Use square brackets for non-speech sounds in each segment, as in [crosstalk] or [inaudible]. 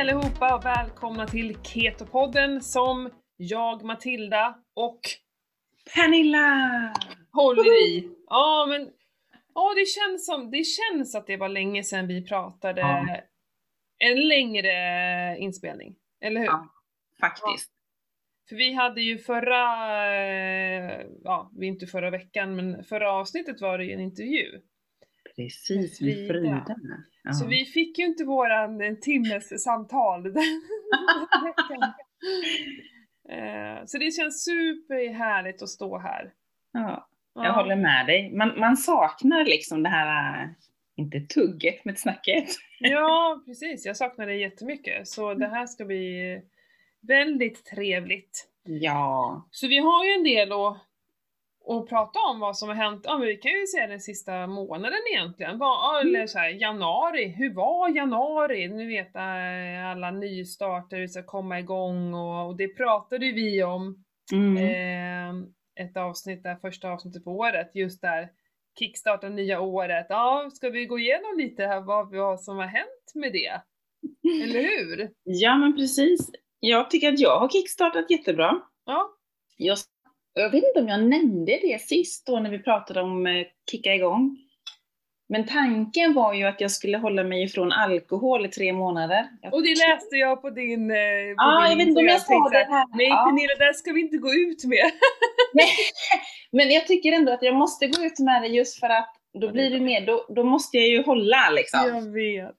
allihopa och välkomna till Ketopodden som jag, Matilda och Pernilla! håller i. Ja men, ja det känns som, det känns att det var länge sedan vi pratade Ja. en längre inspelning. Eller hur? Ja, faktiskt. För vi hade ju förra, eh, ja, inte förra veckan, men förra avsnittet var det ju en intervju. Precis, Med Frida. Ja. Så vi fick ju inte våran en timmes samtal. [laughs] Eh, Så det känns superhärligt att stå här. ja, Ja. jag håller med dig. Man, man saknar liksom det här, äh, inte tugget med snacket. Ja, precis. Jag saknar det jättemycket. Så det här ska bli väldigt trevligt. Ja, Så vi har ju en del att, att prata om vad som har hänt. Ja, men vi kan ju säga den sista månaden egentligen. Vad, eller så här, januari. Hur var januari? Ni vet eh, alla nystarter ska komma igång och, och det pratade vi om. mm. Eh, ett avsnitt där, första avsnittet på året, just där kickstarta nya året. Ja, ska vi gå igenom lite här vad, vad som har hänt med det? Eller hur? [laughs] ja men precis. Jag tycker att jag har kickstartat jättebra. Ja, Jag, jag vet inte om jag nämnde det sist då när vi pratade om eh, kicka igång. Men tanken var ju att jag skulle hålla mig ifrån alkohol i tre månader. Jag och det läste jag på din... eh, På Ja, din jag vet inte om jag Instagram. sa det här. Nej Ja. Pernilla, det där ska vi inte gå ut med. [laughs] Nej, [laughs] men jag tycker ändå att jag måste gå ut med det just för att då blir det mer, då, då måste jag ju hålla liksom. Jag vet.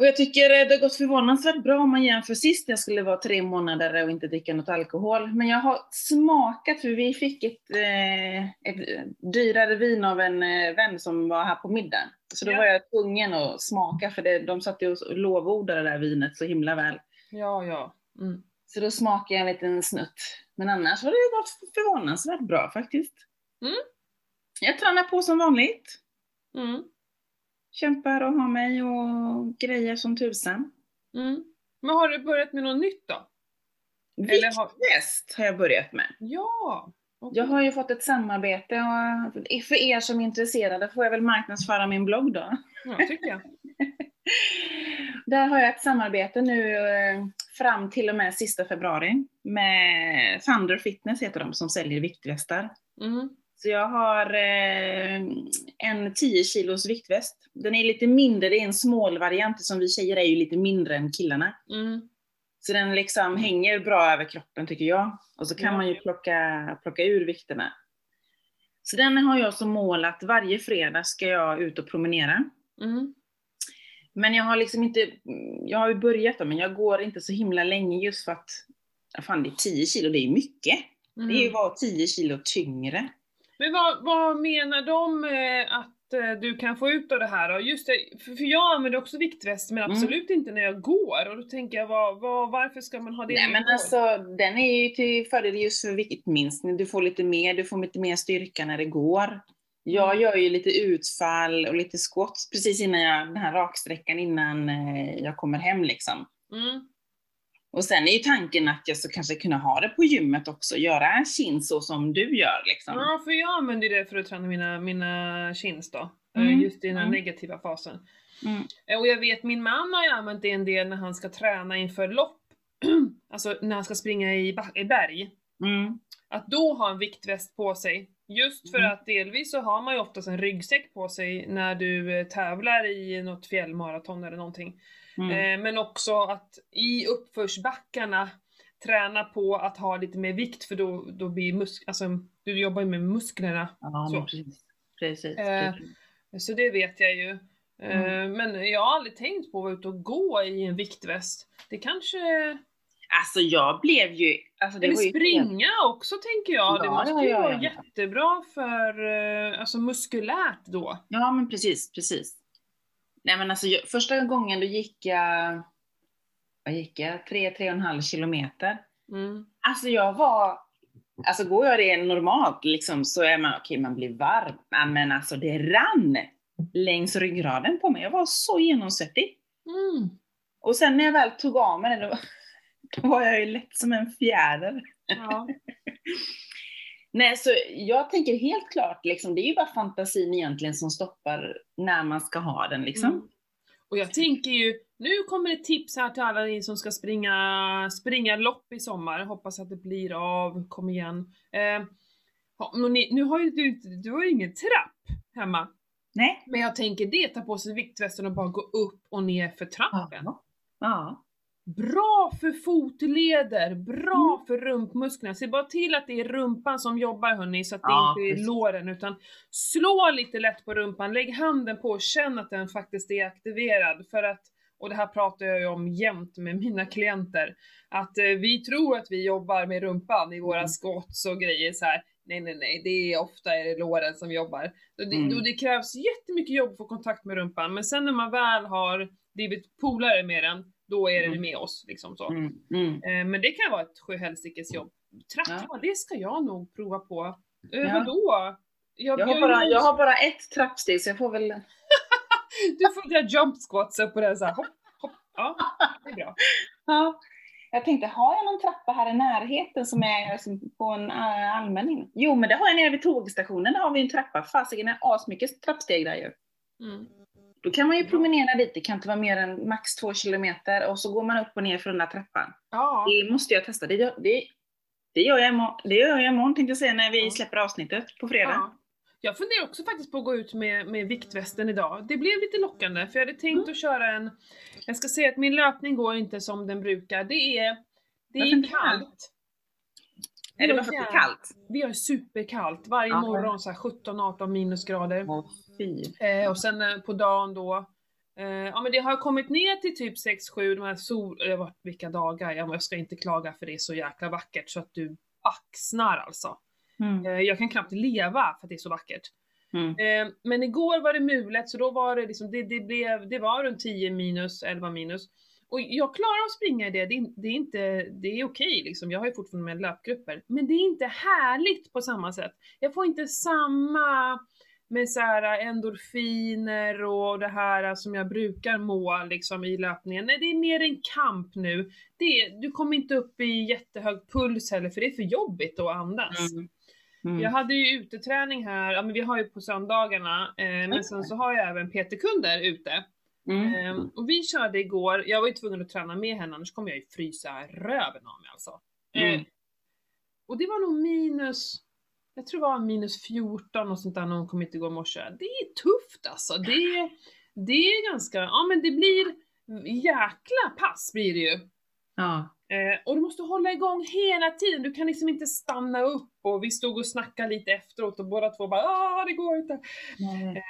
Och jag tycker det har gått förvånansvärt bra om man jämför sist jag skulle vara tre månader och inte dricka något alkohol. Men jag har smakat, för vi fick ett, eh, ett dyrare vin av en eh, vän som var här på middag. Så då Ja. var jag tvungen att smaka, för det, de satt ju och lovordade det där vinet så himla väl. Ja, ja. Mm. Så då smakade jag en liten snutt. Men annars har det gått förvånansvärt bra faktiskt. Mm. Jag tränar på som vanligt. Mm. Kämpar och har mig och grejer som tusan. Mm. Men har du börjat med något nytt då? Eller har- Viktväst har jag börjat med. Ja! okej. Jag har ju fått ett samarbete och för er som är intresserade får jag väl marknadsföra min blogg då. Ja, tycker jag. [laughs] Där har jag ett samarbete nu eh, fram till och med sista februari med Thunder Fitness heter de som säljer viktvästar. Mm. Så jag har eh, en 10 kilos viktväst. Den är lite mindre, det är en small variant som vi tjejer är ju lite mindre än killarna. Mm. Så den liksom hänger bra över kroppen tycker jag. Och så kan Ja. man ju plocka, plocka ur vikterna. Så den har jag som mål att varje fredag ska jag ut och promenera. Mm. Men jag har liksom inte, jag har ju börjat då, men jag går inte så himla länge just för att, fan det är 10 kilo, det är mycket. Det är ju Mm. bara 10 kilo tyngre. Men vad, vad menar de eh, att eh, du kan få ut av det här då? Just det, för, jag använder också viktväst men Mm. absolut inte när jag går och då tänker jag vad, vad, varför ska man ha det Nej men går? alltså den är ju till fördel just för viktminskning. Du får lite mer, du får lite mer styrka när det går. Jag Mm. gör ju lite utfall och lite squats precis innan jag, den här raksträckan innan eh, jag kommer hem liksom. Mm. Och sen är ju tanken att jag ska kanske kunna ha det på gymmet också, göra chins så som du gör liksom. Ja, för jag använder det för att träna mina, mina chins då. Eh, Mm, Just i den här mm. negativa fasen. Mm. Eh, Och jag vet min man har ju använt det en del när han ska träna inför lopp. [clears throat] alltså när han ska springa i, i berg. Mm. Att då ha en viktväst på sig. Just för Mm. att delvis så har man ju oftast en ryggsäck på sig när du eh, tävlar i något fjällmaraton eller någonting. Mm. Eh, men också att i uppförsbackarna träna på att ha lite mer vikt för då, då blir musk alltså du jobbar ju med musklerna. Ja, så. precis. Precis. Eh, precis. Så det vet jag ju. Eh, Mm. Men jag har aldrig tänkt på att vara ute och gå i en viktväst. Det kanske... Alltså jag blev ju... Alltså, det Eller ju springa också tänker jag. det Ja, måste ja, ju ja, vara jättebra för eh, alltså muskulärt då. Ja, men precis, precis. Nej, men alltså jag, första gången då gick jag, vad gick jag? Tre, tre och en halv kilometer. Mm. Alltså jag var, alltså går jag det normalt liksom så är man, okej man blir varm, men alltså det rann längs ryggraden på mig. Jag var så genomsvettig. Mm. Och sen när jag väl tog av mig det, då, [laughs] då var jag ju lätt som en fjäder. Ja. [laughs] Nej, så jag tänker helt klart, liksom, det är ju bara fantasin egentligen som stoppar när man ska ha den. Liksom. Mm. Och jag tänker ju, nu kommer ett tips här till alla ni som ska springa, springa lopp i sommar. Hoppas att det blir av, kom igen. Eh, nu har ju du, du har ju ingen trapp hemma. Nej. Men jag tänker det, ta på sig viktvästen och bara gå upp och ner för trappen. Ja. ja. Bra för fotleder, bra Mm. för rumpmusklerna. Se bara till att det är rumpan som jobbar hörni, så att det Ja, inte är precis. låren. Utan slå lite lätt på rumpan, lägg handen på och känn att den faktiskt är aktiverad. För att, och det här pratar jag ju om jämt med mina klienter, att eh, vi tror att vi jobbar med rumpan i våra Mm. squats och grejer så här. Nej, nej, nej, det är ofta är det låren som jobbar. Och det, Mm. och det krävs jättemycket jobb för kontakt med rumpan, men sen när man väl har blivit polare med den, då är den Mm. med oss. Liksom så. Mm. Mm. Eh, Men det kan vara ett sjuhelsikes jobb. Trappa, det ska jag nog prova på. Eh, Ja. Vadå? Jag, Jag, har bara, jag har bara ett trappsteg så jag får väl... [laughs] Du får göra jump squats upp på den så här. hopp, hopp. Ja, det är bra. Ja. Jag tänkte, har jag någon trappa här i närheten som är på en äh, allmän in? Jo, men det har jag nere vid tågstationen, där har vi en trappa. Fasiken är asmycket trappsteg där ju. Mm. Då kan man ju promenera dit, det kan inte vara mer än max två kilometer och så går man upp och ner för den där trappan. Ja, Det måste jag testa. Det, det, det, gör, jag imorgon, det gör jag imorgon tänkte jag säga när vi släpper avsnittet på fredag. ja. Jag funderar också faktiskt på att gå ut med, med viktvästen idag. Det blev lite lockande för jag hade tänkt Mm. att köra en, jag ska säga att min löpning går inte som den brukar. Det är, det Varför är kallt. Är det bara för att det är kallt? Vi har superkallt varje Ja. morgon, så här 17-18 minusgrader. Eh, och sen eh, på dagen då, eh, ja men det har kommit ner till typ 6-7, de här sol, varit vilka dagar, jag, ska inte klaga för det är så jäkla vackert så att du baxnar alltså. Mm. Eh, jag kan knappt leva för att det är så vackert. Mm. Eh, men igår var det mulet så då var det liksom, det, det blev, det var runt 10 minus, 11 minus. Och jag klarar att springa i det, det är, det är inte, det är okej liksom, jag har ju fortfarande med löpgrupper. Men det är inte härligt på samma sätt. Jag får inte samma med så här endorfiner och det här som jag brukar må liksom i löpningen. Nej, det är mer en kamp nu. Det du kommer inte upp i jättehög puls heller för det är för jobbigt att andas. Mm. Mm. Jag hade ju uteträning här, ja men vi har ju på söndagarna, eh, men sen så har jag även PT-kunder ute. Mm. Eh, och vi körde igår, jag var ju tvungen att träna med henne annars kommer jag ju frysa röven av mig alltså. Eh, Mm. och det var nog minus, jag tror det var minus 14 och sånt där när hon kom hit igår morse. Det är tufft alltså. Det, är- det är ganska, ja men det blir jäkla pass blir det ju. Ja. Eh, och du måste hålla igång hela tiden, du kan liksom inte stanna upp och vi stod och snackade lite efteråt och båda två bara ah det går inte.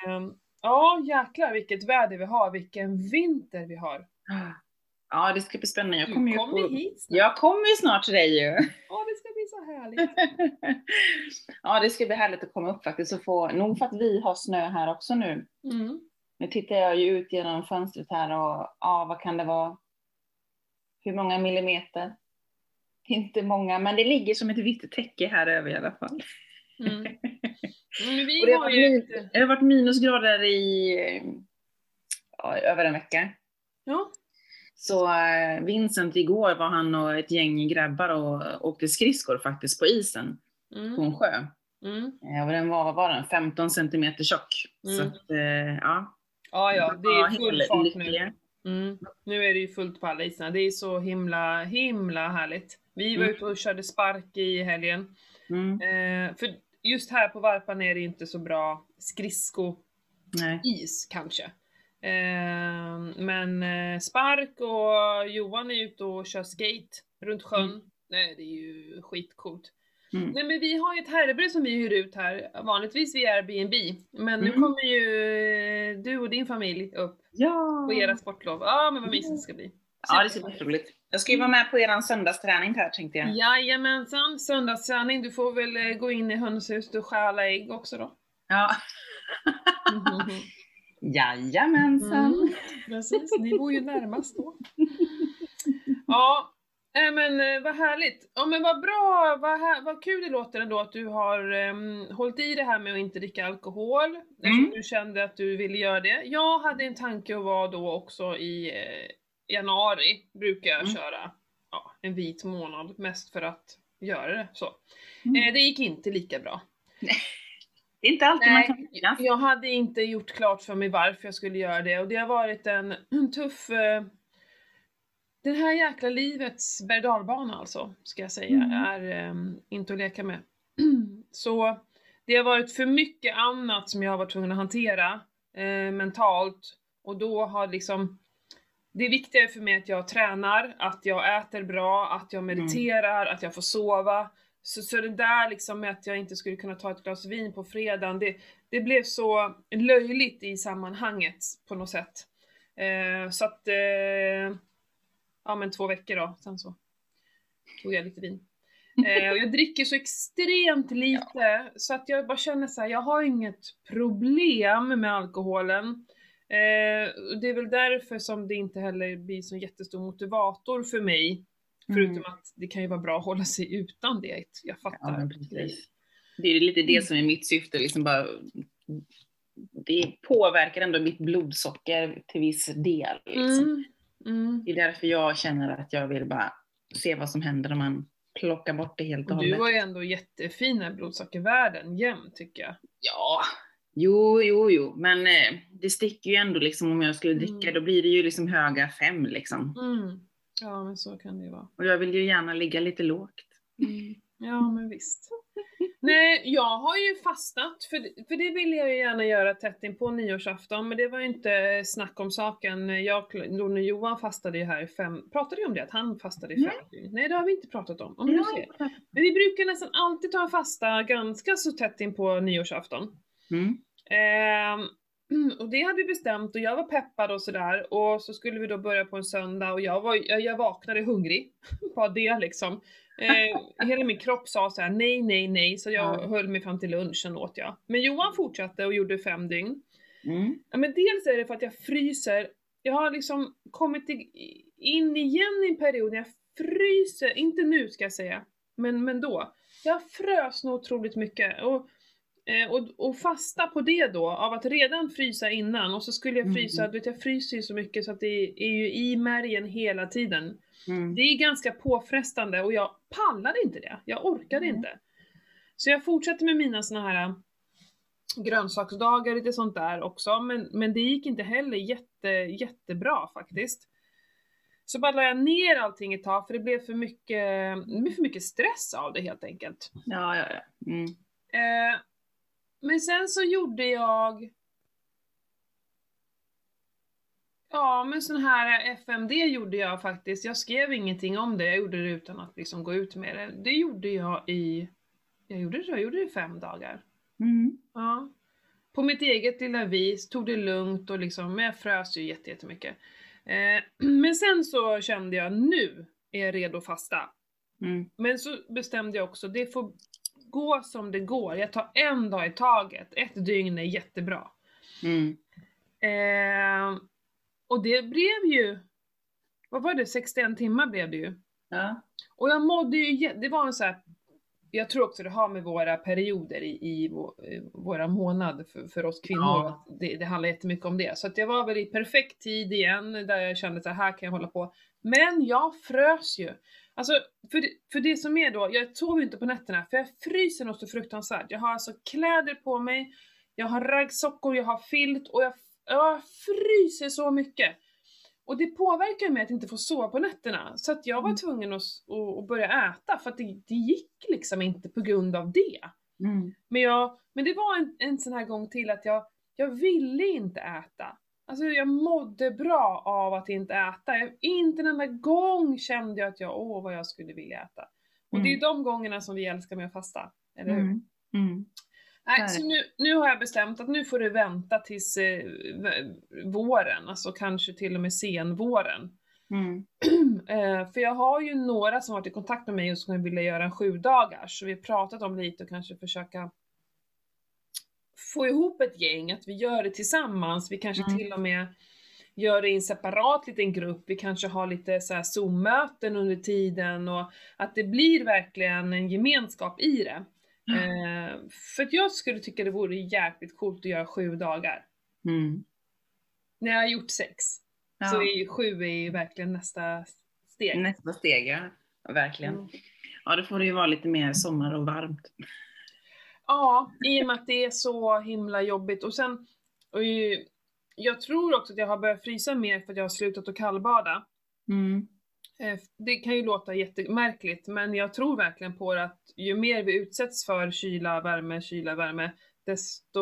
Ehm, ja jäklar vilket väder vi har, vilken vinter vi har. Ja, det ska bli spännande. Jag Du kommer ju kommer på... hit snart. Jag kommer ju snart till dig ju. Ja det ska bli så härligt. [laughs] ja, det ska bli härligt att komma upp faktiskt och få, nog för att vi har snö här också nu. Mm. Nu tittar jag ju ut genom fönstret här och ja, vad kan det vara? Hur många millimeter? Inte många, men det ligger som ett vitt täcke här över i alla fall. Mm. [laughs] Det, har min, det har varit minusgrader i ja, över en vecka. ja, Så eh, Vincent igår var han och ett gäng grabbar och åkte skridskor faktiskt på isen på mm. en sjö. Mm. Eh, Och den var, var den, 15 centimeter tjock. Så Mm. att, eh, ja. ja ja, det är full fart nu. Mm. Nu är det ju fullt på alla isarna, det är så himla, himla härligt. Vi var Mm. ute och körde spark i helgen. Mm, Eh, för just här på Varpan är det inte så bra skridsko-is kanske. Eh, men eh, spark och Johan är ute och kör skate runt sjön. Mm. Nej, det är ju skitcoolt. Mm. Nej men vi har ju ett herrebre som vi hyr ut här, vanligtvis via Airbnb. Men nu Mm. kommer ju eh, du och din familj upp Ja. på era sportlov. Ja men vad mysigt det ska bli. ja, det ska bli roligt. Jag ska ju vara med på er söndagsträning här tänkte jag. Jajamensan, söndagsträning. Du får väl eh, gå in i hönshuset och stjäla ägg också då. Ja. Jajamensan. Mm, precis, ni bor ju närmast då. [laughs] Ja, äh, men eh, vad härligt. Ja men vad bra, vad, här, vad kul det låter ändå att du har um, hållit i det här med att inte dricka alkohol. Eftersom du kände att du ville göra det. Jag hade en tanke att vara då också i eh, januari, brukar jag Mm. köra ja, en vit månad, mest för att göra det så. Mm. Eh, det gick inte lika bra. Det är inte alltid Nej, man kan lyckas. Jag hade inte gjort klart för mig varför jag skulle göra det och det har varit en, en [clears throat] tuff... Eh, det här jäkla livets berg alltså, ska jag säga, Mm. är eh, inte att leka med. [clears throat] Så det har varit för mycket annat som jag har varit tvungen att hantera eh, mentalt och då har liksom det är viktigare för mig att jag tränar, att jag äter bra, att jag mediterar, att jag får sova. Så, så det där liksom med att jag inte skulle kunna ta ett glas vin på fredagen, det, det blev så löjligt i sammanhanget på något sätt. Eh, så att, eh, ja men två veckor då, sen så tog jag lite vin. Eh, och jag dricker så extremt lite så att jag bara känner så här, jag har inget problem med alkoholen. Eh, det är väl därför som det inte heller blir så jättestor motivator för mig. Förutom Mm. att det kan ju vara bra att hålla sig utan det. Jag fattar. Ja. Det är lite det som är mitt syfte, liksom bara, det påverkar ändå mitt blodsocker till viss del. Liksom. Mm. Mm. Det är därför jag känner att jag vill bara se vad som händer om man plockar bort det helt och Och du hållet. har ju ändå jättefina blodsockervärden jämt tycker jag. Ja, jo, jo, jo, men eh, det sticker ju ändå liksom om jag skulle dricka, Mm. då blir det ju liksom höga fem liksom. Mm. Ja men så kan det ju vara. Och jag vill ju gärna ligga lite lågt. Mm. Ja men visst. Nej, jag har ju fastat, för, det- för det ville jag ju gärna göra tätt in på nyårsafton, men det var ju inte snack om saken. Jag, när Johan fastade ju här i fem, pratade vi om det? Att han fastade i fem dygn? Nej det har vi inte pratat om. om du ser. Men vi brukar nästan alltid ta en fasta ganska så tätt in på nyårsafton. Mm. Ehm, och det hade vi bestämt och jag var peppad och sådär och så skulle vi då börja på en söndag och jag, var, jag, jag vaknade hungrig. [laughs] Bara det liksom. Eh, hela min kropp sa så här: nej, nej, nej, så jag Ja. höll mig fram till lunchen åt jag. Men Johan fortsatte och gjorde fem dygn. Mm. Ja, men dels är det för att jag fryser. Jag har liksom kommit in igen i en period när jag fryser, inte nu ska jag säga, men, men då. Jag frös nog otroligt mycket. Och, och, och fasta på det då, av att redan frysa innan och så skulle jag frysa, Mm. du vet jag fryser ju så mycket så att det är ju i märgen hela tiden. Mm. Det är ganska påfrestande och jag pallade inte det. Jag orkade Mm. inte. Så jag fortsatte med mina såna här äh, grönsaksdagar, lite sånt där också, men, men det gick inte heller jätte, jättebra faktiskt. Så bara la jag ner allting ett tag för det blev för mycket, det blev för mycket stress av det helt enkelt. Ja, ja, ja. Mm. Eh, men sen så gjorde jag Ja, men sån här FMD gjorde jag faktiskt. Jag skrev ingenting om det, jag gjorde det utan att liksom gå ut med det. Det gjorde jag i, jag gjorde det, jag gjorde det i fem dagar. Mm. Ja. På mitt eget lilla vis, tog det lugnt och liksom, men jag frös ju jätte- jättemycket. Eh, [clears throat] men sen så kände jag, nu är jag redo att fasta. Mm. Men så bestämde jag också, det får gå som det går. Jag tar en dag i taget. Ett dygn är jättebra. Mm. Eh, och det blev ju, vad var det, 61 timmar blev det ju. Ja. Och jag mådde ju, det var en så här, jag tror också det har med våra perioder i, i vå- eh, våra månad för, för oss kvinnor. Ja. att Det, det handlar jättemycket om det. Så att jag var väl i perfekt tid igen, där jag kände så här, här kan jag hålla på. Men jag frös ju. Alltså, för det, för det som är då, jag sov ju inte på nätterna, för jag fryser något så fruktansvärt. Jag har alltså kläder på mig, jag har raggsockor, jag har filt och jag, jag fryser så mycket. Och det påverkar mig att inte få sova på nätterna. Så att jag var Mm. tvungen att, att börja äta för att det, det gick liksom inte på grund av det. Mm. Men, jag, men det var en, en sån här gång till att jag, jag ville inte äta. Alltså jag mådde bra av att inte äta. Jag, inte en enda gång kände jag att jag, åh vad jag skulle vilja äta. Och det är ju de gångerna som vi älskar med att fasta. Eller hur? Mm. Mm. Nej, så nu, nu har jag bestämt att nu får du vänta tills eh, våren, alltså kanske till och med senvåren. Mm. [clears throat] Eh, för jag har ju några som varit i kontakt med mig och som vill göra en sju dagars så vi har pratat om lite och kanske försöka få ihop ett gäng, att vi gör det tillsammans. Vi kanske Mm. till och med gör det i en separat liten grupp. Vi kanske har lite så här Zoom-möten under tiden och att det blir verkligen en gemenskap i det. Eh, för att jag skulle tycka det vore jäkligt coolt att göra sju dagar. Mm. När jag har gjort sex, Ja. så är ju sju är verkligen nästa steg. Nästa steg. Ja, Verkligen. Mm. Ja, då får det ju vara lite mer sommar och varmt. Ja, i och med att det är så himla jobbigt. Och sen, och ju, jag tror också att jag har börjat frysa mer för att jag har slutat att kallbada. Mm. Eh, Det kan ju låta jättemärkligt, men jag tror verkligen på det att ju mer vi utsätts för kyla, värme, kyla, värme, desto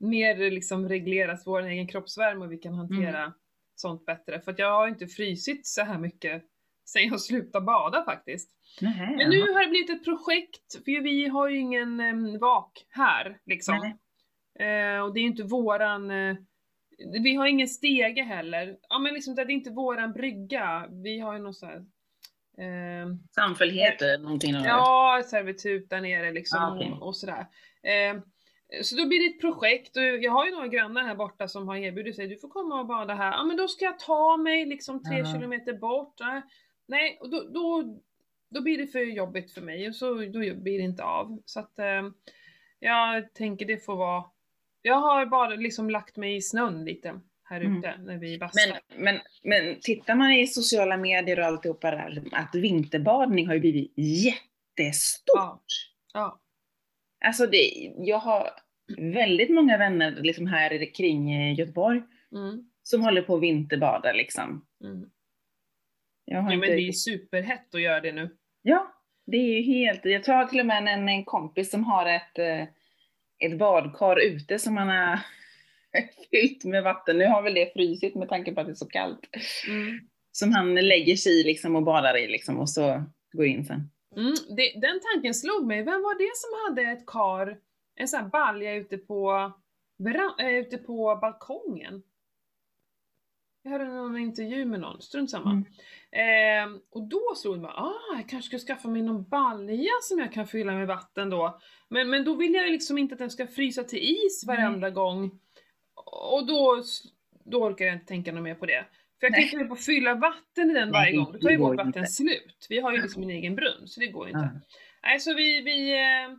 mer liksom regleras vår egen kroppsvärme och vi kan hantera sånt bättre. För att jag har inte frysit så här mycket sen jag slutade bada faktiskt. Nähä, Men nu har det blivit ett projekt, för vi har ju ingen em, vak här liksom. Eh, och det är ju inte våran, eh, vi har ingen stege heller. Ja men liksom det är inte våran brygga, vi har ju någon sån här, eh, Samfällighet eller någonting. ja servitut där nere liksom Ah, okej. och, sådär. Eh, så då blir det ett projekt och jag har ju några grannar här borta som har erbjudit sig, du får komma och bada här. Ja men då ska jag ta mig liksom tre Ja. kilometer bort. Nej, och då, då, då blir det för jobbigt för mig och så då blir det inte av. Så att eh, jag tänker det får vara, jag har bara liksom lagt mig i snön lite här Mm. ute när vi bastar. Men, men, men tittar man i sociala medier och alltihopa där, att vinterbadning har ju blivit jättestort. Ja. Ja. Alltså det, jag har väldigt många vänner liksom här kring eh, Göteborg Mm. som håller på att vinterbada liksom. Mm. Har Ja men inte... det är superhett att göra det nu. Ja, det är ju helt... Jag tror till och med en, en kompis som har ett, eh, ett badkar ute som han har [laughs] fyllt med vatten. Nu har väl det frysit med tanke på att det är så kallt. Mm. Som han lägger sig i liksom och badar i liksom och så går in sen. Mm, det, den tanken slog mig. Vem var det som hade ett kar, en sån här balja ute på, äh, ute på balkongen? Jag hörde någon intervju med någon, strunt samma. Mm. Eh, och då slog det mig, ah, jag kanske ska skaffa mig någon balja som jag kan fylla med vatten då. Men, men då vill jag ju liksom inte att den ska frysa till is varenda gång. Och då, då orkar jag inte tänka något mer på det. För jag kan inte hålla på att fylla vatten i den Nej, varje gång, då tar det ju vårt vatten inte. slut. Vi har ju liksom en egen brunn, så det går ju inte. Ja. Nej, så vi, vi eh,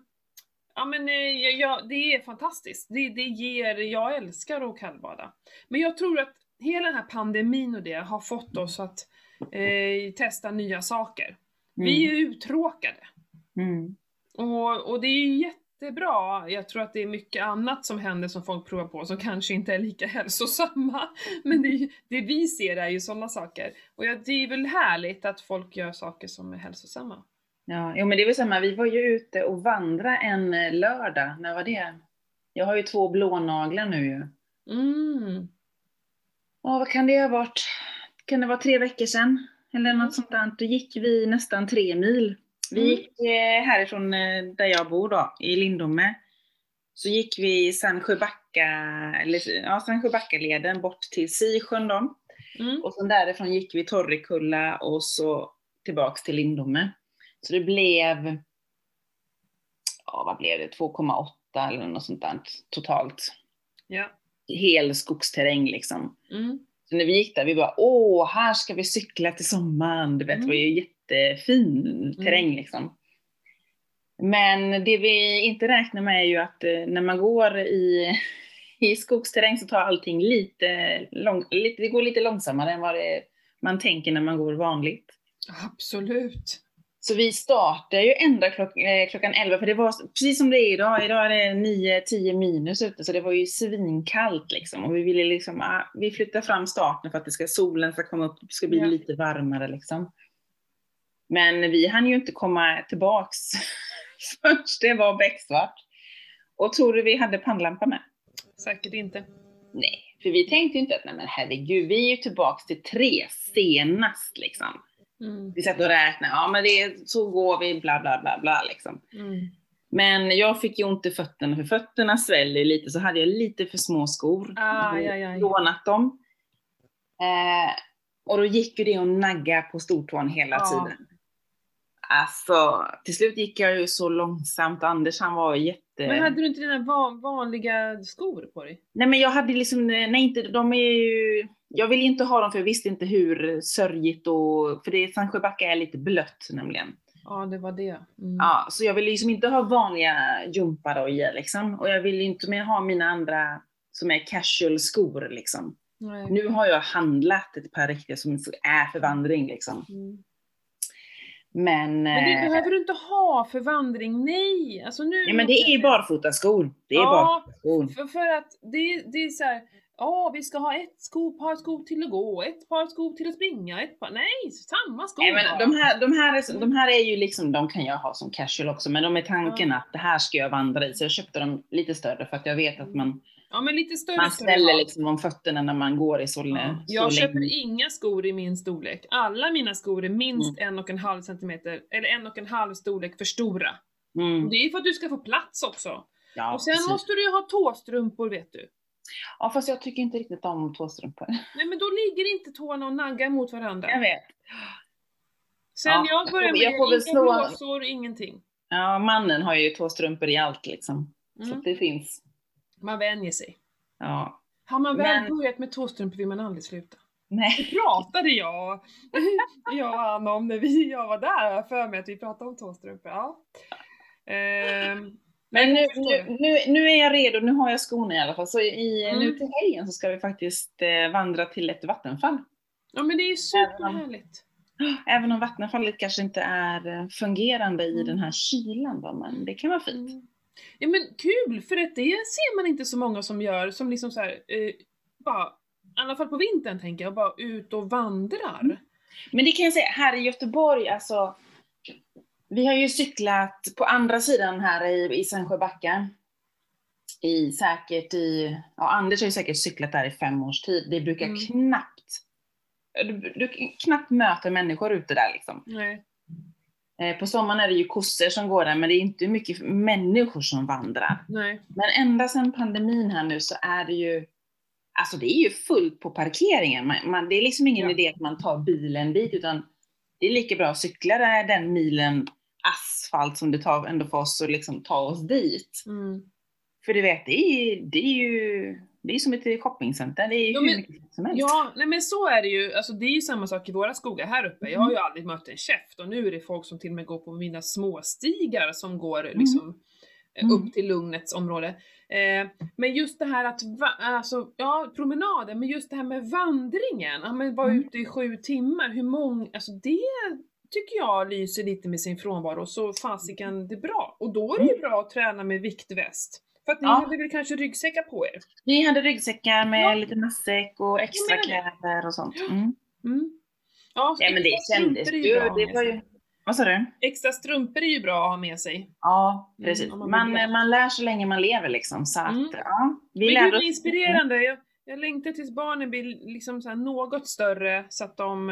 ja men eh, ja, ja, det är fantastiskt. Det, det ger, jag älskar att kallbada. Men jag tror att hela den här pandemin och det har fått oss att eh, testa nya saker. Vi är uttråkade. Mm. Och, och det är ju jättebra. Jag tror att det är mycket annat som händer som folk provar på som kanske inte är lika [laughs] hälsosamma. Men det, det vi ser är ju sådana saker. Och ja, det är väl härligt att folk gör saker som är hälsosamma. Ja, jo, men det är väl samma. Vi var ju ute och vandrade en eh, lördag. När var det? Jag har ju två blånaglar nu ju. Mm. Ja, vad kan det ha varit? Kan det vara tre veckor sedan? Eller Mm. något sånt där. Då gick vi nästan tre mil. Vi Mm. gick eh, härifrån eh, där jag bor då, i Lindome. Så gick vi Sandsjöbacka, eller ja, Sandsjöbackaleden bort till Sisjön då. Mm. Och sen därifrån gick vi Torrekulla och så tillbaks till Lindome. Så det blev, ja vad blev det, 2,8 eller något sånt där totalt. Ja. Hel skogsterräng liksom. Mm. När vi gick där, vi bara åh, här ska vi cykla till sommaren. Du vet, det var ju jättefin terräng liksom. Men det vi inte räknar med är ju att eh, när man går i, [laughs] i skogsterräng så tar allting lite, lång, lite, det går lite långsammare än vad det, man tänker när man går vanligt. Absolut. Så vi startar ju ända klock, eh, klockan 11, för det var precis som det är idag. Idag är det 9-10 minus ute, så det var ju svinkallt liksom. Och vi ville liksom, ah, vi flyttar fram starten för att det ska, solen ska komma upp, det ska bli Ja. lite varmare liksom. Men vi hann ju inte komma tillbaks [laughs] förrän det var becksvart. Och tror du vi hade pannlampa med? Säkert inte. Nej, för vi tänkte ju inte att nej men herregud, vi är ju tillbaks till tre senast liksom. Mm. Vi satt och räknade, ja men det är, så går vi, bla bla bla bla liksom. Mm. Men jag fick ju ont i fötterna, för fötterna sväller lite, så hade jag lite för små skor. Aj, Jag hade lånat dem. Eh, och då gick ju det att nagga på stortån hela Ja. tiden. Alltså, till slut gick jag ju så långsamt. Anders han var jätte... Men hade du inte dina van, vanliga skor på dig? Nej men jag hade liksom, nej inte, de är ju... Jag ville inte ha dem för jag visste inte hur sörjigt och... För det Sandsjöbacka är lite blött nämligen. Ja, det var det. Mm. Ja, så jag ville liksom inte ha vanliga gympadojor liksom. Och jag ville inte mer ha mina andra som är casual skor liksom. Nej. Nu har jag handlat ett par riktiga som är för vandring liksom. Mm. Men, Men det eh, behöver du inte ha för vandring, nej! Alltså nu... ja, men det är ju barfotaskor. Det är Ja, barfotaskor. För, för att det, det är så här, ja vi ska ha ett sko, par skor till att gå, ett par skor till att springa, ett par, nej samma skor Nej, men de, här, de, här är, de här är ju liksom, de kan jag ha som casual också, men de är tanken Ja. att det här ska jag vandra i. Så jag köpte dem lite större för att jag vet att man, Ja men lite större man ställer liksom om fötterna när man går i så, Ja. Jag köper inga skor i min storlek. Alla mina skor är minst Mm. en och en halv centimeter, eller en och en halv storlek för stora. Mm. Det är för att du ska få plats också. Ja, och sen precis. måste du ju ha tåstrumpor vet du. Ja, fast jag tycker inte riktigt om tåstrumpor. [laughs] Nej men då ligger inte tårna och naggar mot varandra. Jag vet. Sen Ja, jag började med jag får inga slå- blåsor, ingenting. Ja, mannen har ju tåstrumpor i allt liksom. Så Mm. att det finns. Man vänjer sig. Ja. Har man väl Men- börjat med tåstrumpor vill man aldrig sluta. Nej. Det pratade jag, [laughs] jag och Anna om när vi, jag var där, jag för mig att vi pratade om tåstrumpor. Ja. Ehm, Men nu, nu, nu, nu är jag redo, nu har jag skorna i alla fall. Så i, Mm. nu till helgen så ska vi faktiskt eh, vandra till ett vattenfall. ja men det är ju superhärligt. Även om vattenfallet kanske inte är eh, fungerande i Mm. den här kylan då, men det kan vara fint. Mm. Ja men kul, för att det ser man inte så många som gör, som liksom så här, eh, bara, i alla fall på vintern tänker jag, bara ut och vandrar. Mm. Men det kan jag säga, här i Göteborg, alltså vi har ju cyklat på andra sidan här i, i Sandsjöbacka. I säkert i, ja Anders har ju säkert cyklat där i fem års tid. Det brukar Mm. knappt, du, du knappt möter människor ute där liksom. Nej. Eh, på sommaren är det ju kossor som går där, men det är inte mycket människor som vandrar. Nej. Men ända sedan pandemin här nu så är det ju, alltså det är ju fullt på parkeringen. Man, man, det är liksom ingen Ja. idé att man tar bilen dit, utan det är lika bra att cykla där, den milen asfalt som det tar ändå för oss att liksom ta oss dit. Mm. För du vet, det är, det är ju det är som ett shoppingcenter, det är ju Ja, hur men- mycket som helst. Ja, nej men så är det ju. Alltså det är ju samma sak i våra skogar här uppe. Jag har Mm. ju aldrig mött en käft och nu är det folk som till och med går på mina småstigar som går Mm. liksom eh, Mm. upp till lugnets område. Eh, men just det här att, alltså, ja promenaden, men just det här med vandringen, ja men vara Mm. ute i sju timmar, hur många, alltså det tycker jag lyser lite med sin frånvaro, så fasiken det är bra. Och då är det ju bra att träna med viktväst. För att ni Mm. Ja. hade väl kanske ryggsäckar på er? Vi hade ryggsäckar med Ja. lite matsäck och extra kläder och sånt. Mm. Mm. Ja, Ja men det kändes ju, det var ju, vad sa du? Extra strumpor är ju bra att ha med sig. Ja, Mm, precis. om man man, man lär så länge man lever liksom. Så att, Mm. ja. Vi Men gud oss- inspirerande! Jag, jag längtar tills barnen blir liksom något större så att de...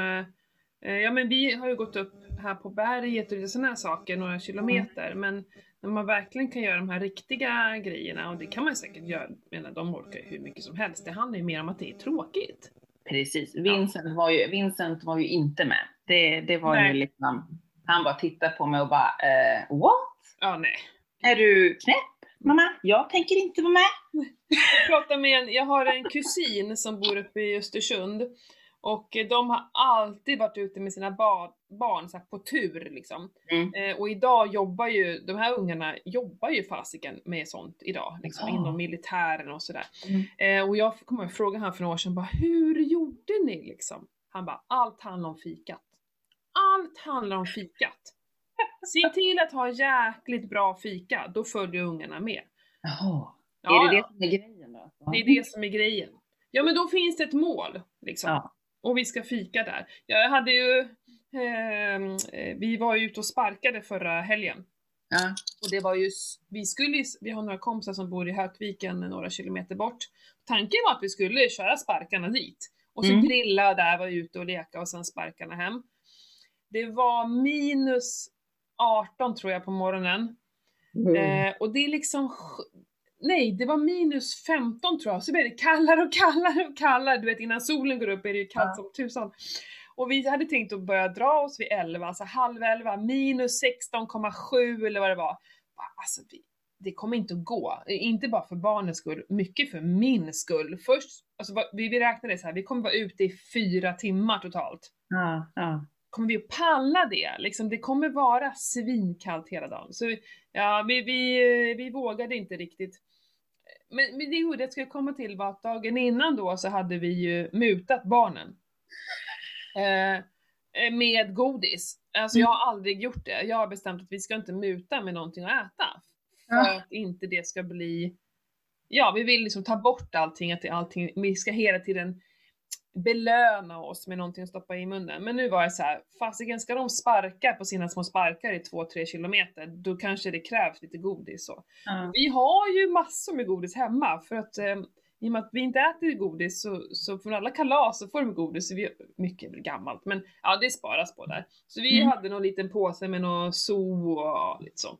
eh, Ja men vi har ju gått upp här på berget och sådana här saker, några kilometer. Men när man verkligen kan göra de här riktiga grejerna, och det kan man säkert göra, menar de orkar ju hur mycket som helst. Det handlar ju mer om att det är tråkigt. Precis. Vincent var ju, Vincent var ju inte med. Det, det var Nej. ju liksom, han bara tittade på mig och bara, eh, what? Ja nej. Är du knäpp mamma? Jag tänker inte vara med. [laughs] Jag pratade med en, jag har en kusin som bor uppe i Östersund. Och eh, de har alltid varit ute med sina ba- barn så på tur liksom. Mm. Eh, och idag jobbar ju, de här ungarna jobbar ju fasiken med sånt idag, liksom Ja. inom militären och sådär. Mm. Eh, och jag kommer ihåg fråga han för några år sedan, bara, hur gjorde ni liksom? Han bara, allt handlar om fikat. Allt handlar om fikat. [laughs] Se till att ha jäkligt bra fika, då följer ungarna med. Jaha. Ja, är det ja. det som är grejen då? Det är det som är grejen. Ja men då finns det ett mål liksom. Ja. Och vi ska fika där. Jag hade ju, ehm, eh, vi var ju ute och sparkade förra helgen. Ja. Och det var ju, vi skulle vi har några kompisar som bor i Hökviken några kilometer bort. Tanken var att vi skulle köra sparkarna dit. Och så Mm. grilla där, vara ute och leka och sen sparkarna hem. Det var minus 18 tror jag på morgonen. Mm. Eh, och det är liksom, nej det var minus 15 tror jag, så blev det kallare och kallare och kallare. Du vet innan solen går upp är det ju kallt Ja. som tusan. Och vi hade tänkt att börja dra oss vid 11, alltså halv 11, minus 16,7 eller vad det var. Va, Alltså det kommer inte att gå. Inte bara för barnens skull, mycket för min skull. Först, alltså vi, vi räknade så här, vi kommer vara ute i fyra timmar totalt Ja, ja. kommer vi att palla det? Liksom, det kommer vara svinkallt hela dagen. Så ja, vi, vi, vi vågade inte riktigt. Men, men det gjorde jag skulle komma till var att dagen innan då så hade vi ju mutat barnen. Eh, eh, med godis. Alltså jag har aldrig gjort det. Jag har bestämt att vi ska inte muta med någonting att äta. För Ja. att inte det ska bli... Ja, vi vill liksom ta bort allting, att allting, vi ska hela tiden belöna oss med någonting att stoppa i munnen. Men nu var jag så här, fasiken ska de sparka på sina små sparkar i 2-3 kilometer, då kanske det krävs lite godis så. Ja. Vi har ju massor med godis hemma för att eh, i och med att vi inte äter godis så, så från alla kalas så får de godis, så vi, mycket gammalt men ja det sparas på där. Så vi Mm. hade någon liten påse med någon zoo och lite sånt.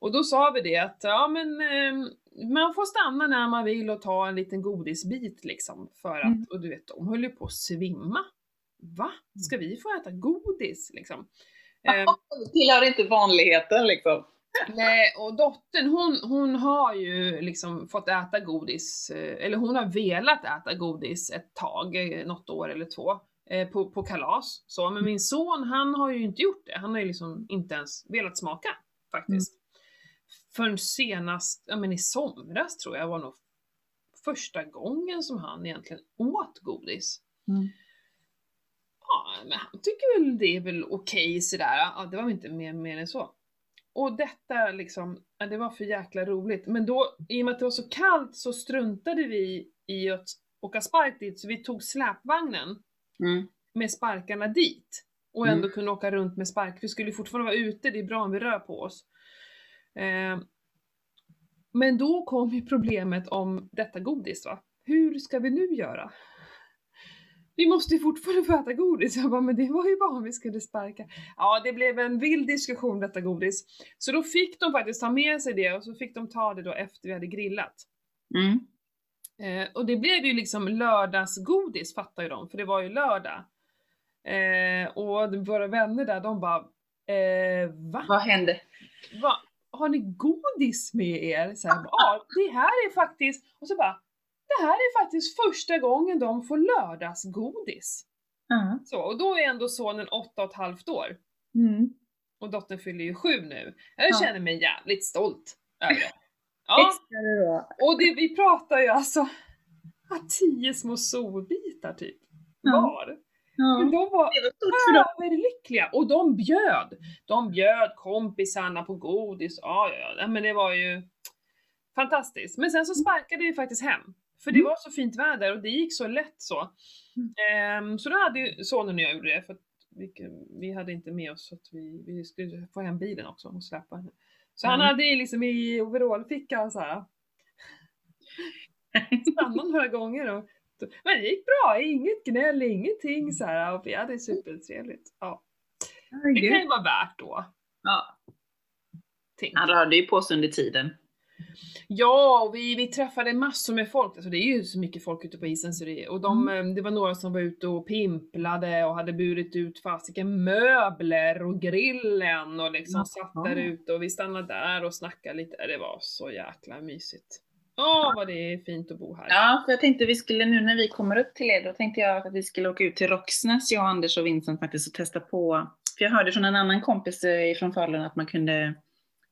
Och då sa vi det att ja men eh, man får stanna när man vill och ta en liten godisbit liksom för att, Mm. och du vet de höll ju på att svimma. Va? Ska vi få äta godis liksom? Eh, Det tillhör inte vanligheten liksom. Nej, och dottern hon, hon har ju liksom fått äta godis, eh, eller hon har velat äta godis ett tag, eh, något år eller två, eh, på, på kalas. Så, men min son han har ju inte gjort det, han har ju liksom inte ens velat smaka faktiskt. Förrän senast, ja men i somras tror jag var nog första gången som han egentligen åt godis. Mm. Ja, men han tycker väl det är väl okej sådär, ja det var väl inte mer, mer än så. Och detta liksom, ja, det var för jäkla roligt. Men då, i och med att det var så kallt så struntade vi i att åka spark dit, så vi tog släpvagnen Mm. med sparkarna dit. Och ändå Mm. kunde åka runt med spark. Vi skulle fortfarande vara ute, det är bra om vi rör på oss. Eh, men då kom ju problemet om detta godis va. Hur ska vi nu göra? Vi måste ju fortfarande få äta godis. Jag bara, men det var ju bara om vi skulle sparka. Ja, det blev en vild diskussion detta godis. Så då fick de faktiskt ta med sig det och så fick de ta det då efter vi hade grillat. Mm. Eh, och det blev ju liksom lördagsgodis fattar ju de, för det var ju lördag. Eh, och våra vänner där, de bara eh, va? Vad hände? va? Har ni godis med er? Så här, ja, det här är faktiskt, och så bara, det här är faktiskt första gången de får lördagsgodis. Ja. Så, och då är ändå sonen åtta och ett halvt år. Mm. Och dottern fyller ju sju nu. Jag Ja. känner mig jävligt stolt över det. [laughs] Ja, och det, vi pratar ju alltså tio små solbitar typ Ja. Men de var överlyckliga och de bjöd. De bjöd kompisarna på godis. Ja, ja, ja, men det var ju fantastiskt. Men sen så sparkade vi faktiskt hem. För det Mm. var så fint väder och det gick så lätt så. Ehm, så då hade ju sonen och jag gjorde det för att vi, vi hade inte med oss så att vi, vi skulle få hem bilen också och släppa henne. Så han Mm. hade ju liksom i overallfickan så här. [laughs] stannade några gånger och men det gick bra, inget gnäll, ingenting så här och vi hade supertrevligt. Ja, det kan ju vara värt då. Ja. tänker Han rörde ju på sig under tiden. Ja, och vi, vi träffade massor med folk, alltså det är ju så mycket folk ute på isen så det, och de, Mm. eh, det var några som var ute och pimplade och hade burit ut fasiken möbler och grillen och liksom satt Jaha. där ute och vi stannade där och snackade lite, det var så jäkla mysigt. Åh vad det är fint att bo här. Ja, för jag tänkte vi skulle nu när vi kommer upp till er, då tänkte jag att vi skulle åka ut till Roxnäs, jag, Anders och Vincent faktiskt, och testa på. För jag hörde från en annan kompis eh, från Falun att man kunde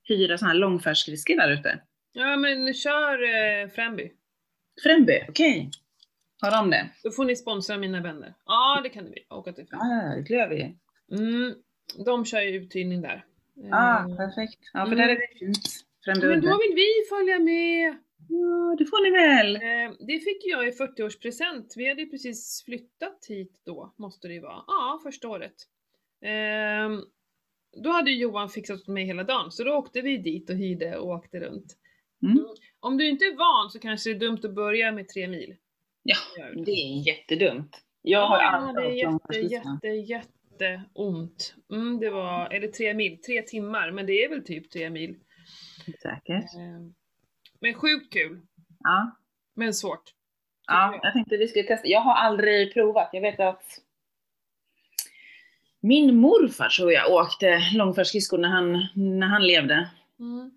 hyra sådana här långfärdsskridskor där ute. Ja men kör eh, Fränby. Fränby, okej. Har de det? Då får ni sponsra mina vänner. Ja det kan vi, åka till Fränby. Ja, det gör vi. Mm, de kör ju uthyrning där. Ah, Eh, perfekt. Ja, för Mm. där är det fint. Fränby men då vill vi följa med. Ja, det får ni väl. Eh, det fick jag i 40-årspresent. Vi hade precis flyttat hit då, måste det ju vara. Ja, första året. Ehm, då hade Johan fixat åt mig hela dagen, så då åkte vi dit och hyrde och åkte runt. Mm. Om du inte är van så kanske det är dumt att börja med tre mil. Ja, det. är jättedumt. Jag har Ja, aldrig hade jätte, jätte, jätte ont. Mm, det var, eller tre mil, tre timmar, men det är väl typ tre mil. Säkert. Ehm, men sjukt kul, Ja. men svårt. Ja, jag. jag tänkte vi skulle testa. Jag har aldrig provat. Jag vet att min morfar tror jag åkte långfärdsskridskor när han, när han levde. Mm.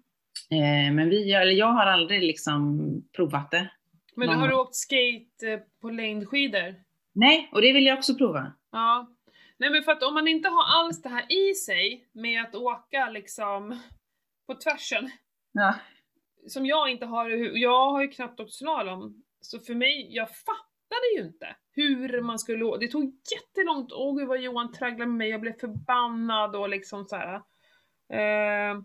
Eh, men vi, eller jag har aldrig liksom provat det. Men har du åkt skate eh, på längdskidor? Nej, och det vill jag också prova. Ja. Nej men för att om man inte har alls det här i sig med att åka liksom på tvärsen, Ja. Som jag inte har, jag har ju knappt åkt slalom, så för mig, jag fattar ju inte hur man skulle Det tog jättelångt, åh gud vad Johan tragglade med mig, jag blev förbannad och liksom så här. Eh,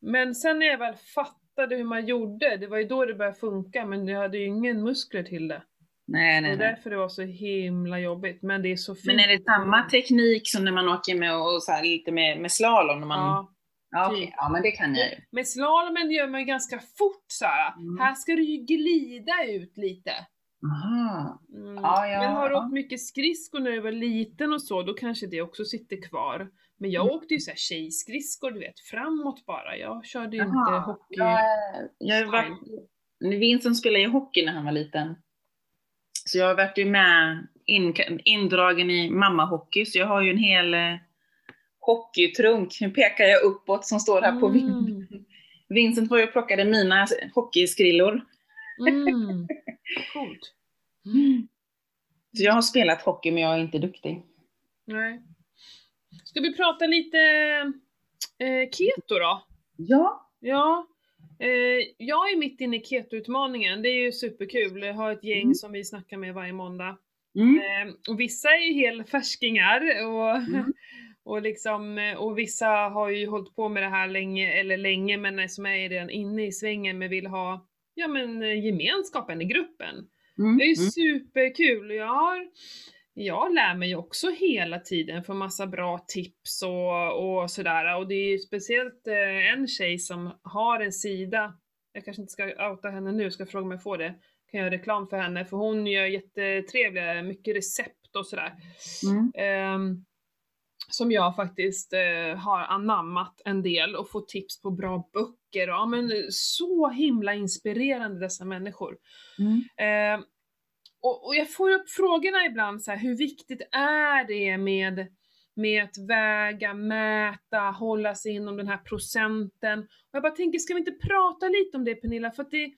men sen när jag väl fattade hur man gjorde, det var ju då det började funka, men jag hade ju ingen muskler till det. Nej, Det nej, var nej. därför det var så himla jobbigt, men det är så fint. Men är det samma teknik som när man åker med och så lite med, med slalom? När man... Ja. Ja, okej. typ. ja, men det kan jag ju. Med slalomen gör man ju ganska fort här. Mm. Här ska du ju glida ut lite. Aha. Mm. Ja, ja, men har du åkt mycket skridskor när du var liten och så, då kanske det också sitter kvar. Men jag Mm. åkte ju såhär tjejskridskor, du vet, framåt bara. Jag körde ju inte Jaha. hockey. Jag, jag var, Vincent spelade ju hockey när han var liten. Så jag har varit ju med in, indragen i mammahockey, så jag har ju en hel eh, hockeytrunk. Nu pekar jag uppåt som står här på Mm. vinden. Vincent var ju och plockade mina hockeyskrillor. Mm. [laughs] Coolt. Så jag har spelat hockey, men jag är inte duktig. Nej. Ska vi prata lite eh, keto då? Ja. Ja. Eh, jag är mitt inne i keto-utmaningen, det är ju superkul. Jag har ett gäng Mm. som vi snackar med varje måndag. Mm. Eh, och vissa är ju helfärskingar och, Mm. Och, liksom, eh, och vissa har ju hållit på med det här länge, eller länge, men är som är redan inne i svängen men vill ha ja, men, eh, gemenskapen i gruppen. Mm. Det är ju Mm. superkul jag har jag lär mig också hela tiden för massa bra tips och, och sådär. Och det är ju speciellt eh, en tjej som har en sida, jag kanske inte ska outa henne nu, ska fråga om jag får det. Kan göra reklam för henne, för hon gör jättetrevliga, mycket recept och sådär. Mm. Ehm, som jag faktiskt eh, har anammat en del och fått tips på bra böcker. Ja, men, så himla inspirerande dessa människor. Mm. Eh, och, och jag får upp frågorna ibland så här, hur viktigt är det med, med att väga, mäta, hålla sig inom den här procenten? Och jag bara tänker, ska vi inte prata lite om det Pernilla? För att det,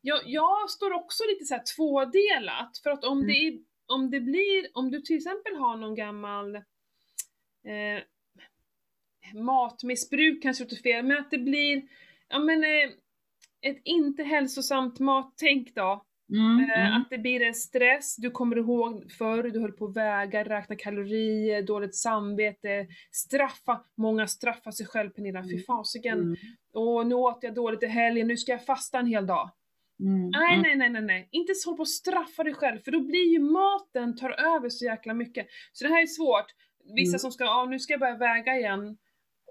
jag, jag står också lite så här tvådelat, för att om, det, är, om det blir, om du till exempel har någon gammal eh, matmissbruk kanske låter fel, men att det blir, ja men eh, ett inte hälsosamt mattänk då, Mm. Eh, Mm. Att det blir en stress, du kommer ihåg förr, du höll på att väga, räkna kalorier, dåligt samvete, straffa, många straffar sig själv Pernilla, fy Mm. fasiken. Mm. Åh, nu åt jag dåligt i helgen, nu ska jag fasta en hel dag. Mm. Nej, Mm. nej, nej, nej, nej. Inte så håll på att straffa dig själv, för då blir ju maten, tar över så jäkla mycket. Så det här är svårt. Vissa Mm. som ska, ja nu ska jag börja väga igen.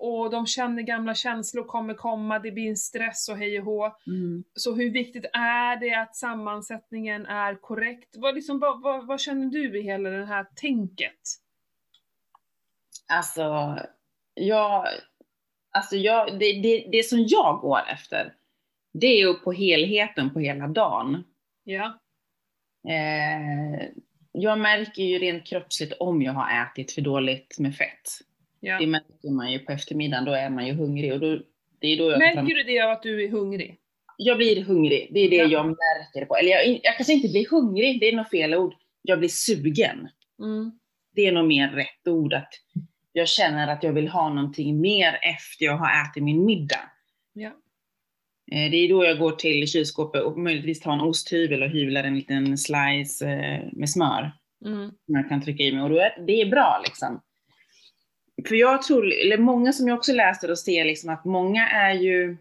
Och de känner gamla känslor kommer komma, det blir en stress och hej och hå. Mm. Så hur viktigt är det att sammansättningen är korrekt? Vad, liksom, vad, vad, vad känner du i hela det här tänket? Alltså, jag, alltså jag, det, det, det som jag går efter, det är ju på helheten på hela dagen. Ja. Eh, jag märker ju rent kroppsligt om jag har ätit för dåligt med fett. ja. Det märker man ju på eftermiddagen, då är man ju hungrig. Och då, det är då jag, Märker du det av att du är hungrig? jag blir hungrig, det är det Ja. jag märker på. Eller jag, jag kanske inte blir hungrig, det är nog fel ord. Jag blir sugen. Mm. Det är nog mer rätt ord. Att jag känner att jag vill ha någonting mer efter jag har ätit min middag. Ja. Eh, Det är då jag går till kylskåpet och möjligtvis tar en osthyvel och hyvlar en liten slice eh, med smör. Mm. Som jag kan trycka i mig och då är, det är bra liksom. För jag tror, eller många som jag också läser och ser liksom att många är ju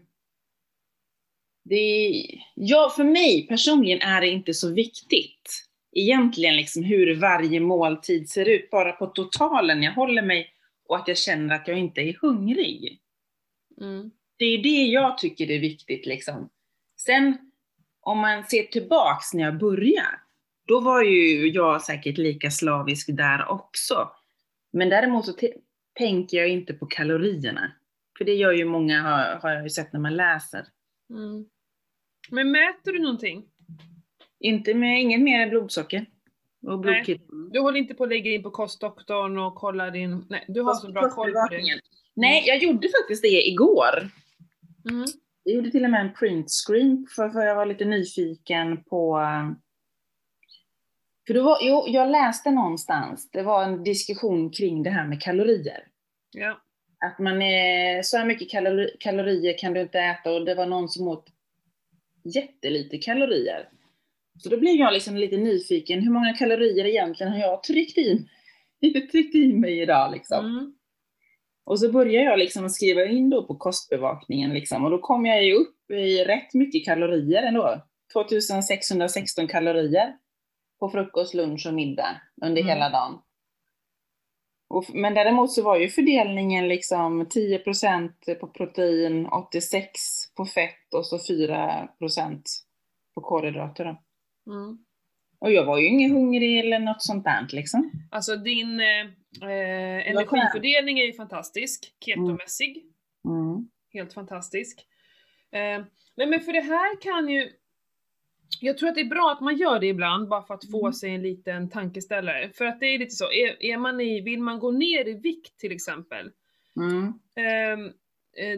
det är, ja, för mig personligen är det inte så viktigt egentligen liksom hur varje måltid ser ut, bara på totalen jag håller mig och att jag känner att jag inte är hungrig. Mm. Det är det jag tycker är viktigt liksom. Sen om man ser tillbaks när jag började, då var ju jag säkert lika slavisk där också. Men däremot så tänker jag inte på kalorierna. För det gör ju många, har, har jag ju sett när man läser. Mm. Men mäter du någonting? Inte med, inget mer än blodsocker. Och Nej. blodkit. Du håller inte på att lägga in på kostdoktorn och kolla din... Nej, du har så bra koll på det. Nej, jag gjorde faktiskt det igår. Mm. Jag gjorde till och med en printscreen för, för jag var lite nyfiken på... För det var, jo, jag läste någonstans, det var en diskussion kring det här med kalorier. Ja. Att man är, så här mycket kalori, kalorier kan du inte äta och det var någon som åt jättelite kalorier. Så då blev jag liksom lite nyfiken, hur många kalorier egentligen har jag tryckt i, [laughs] tryckt i mig idag liksom? Mm. Och så började jag liksom skriva in då på kostbevakningen liksom, och då kom jag ju upp i rätt mycket kalorier ändå. 2616 kalorier på frukost, lunch och middag under Mm. hela dagen. Och, men däremot så var ju fördelningen liksom 10% på protein, 86 på fett och så 4% på kolhydrater. Mm. Och jag var ju ingen hungrig eller något sånt där liksom. Alltså din eh, eh, energifördelning är ju fantastisk, ketomässig. Mm. Helt fantastisk. Eh, nej men för det här kan ju, jag tror att det är bra att man gör det ibland bara för att få Mm. sig en liten tankeställare. För att det är lite så, är, är man i, vill man gå ner i vikt till exempel, Mm. eh,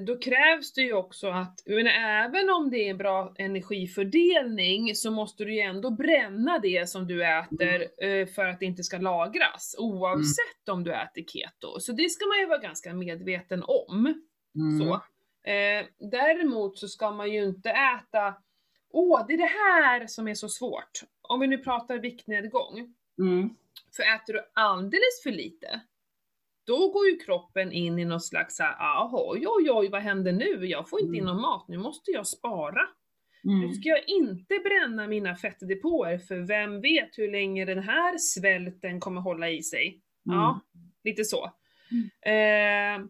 då krävs det ju också att, menar, även om det är en bra energifördelning så måste du ju ändå bränna det som du äter eh, för att det inte ska lagras, oavsett om du äter keto. Så det ska man ju vara ganska medveten om. Mm. Så. Eh, däremot så ska man ju inte äta, åh det är det här som är så svårt. Om vi nu pratar viktnedgång. Mm. För äter du alldeles för lite, då går ju kroppen in i någon slags såhär, aha, oj oj oj vad händer nu? Jag får inte in Mm. någon mat, nu måste jag spara. Nu Mm. ska jag inte bränna mina fettdepåer för vem vet hur länge den här svälten kommer hålla i sig. Ja, lite så. Eh,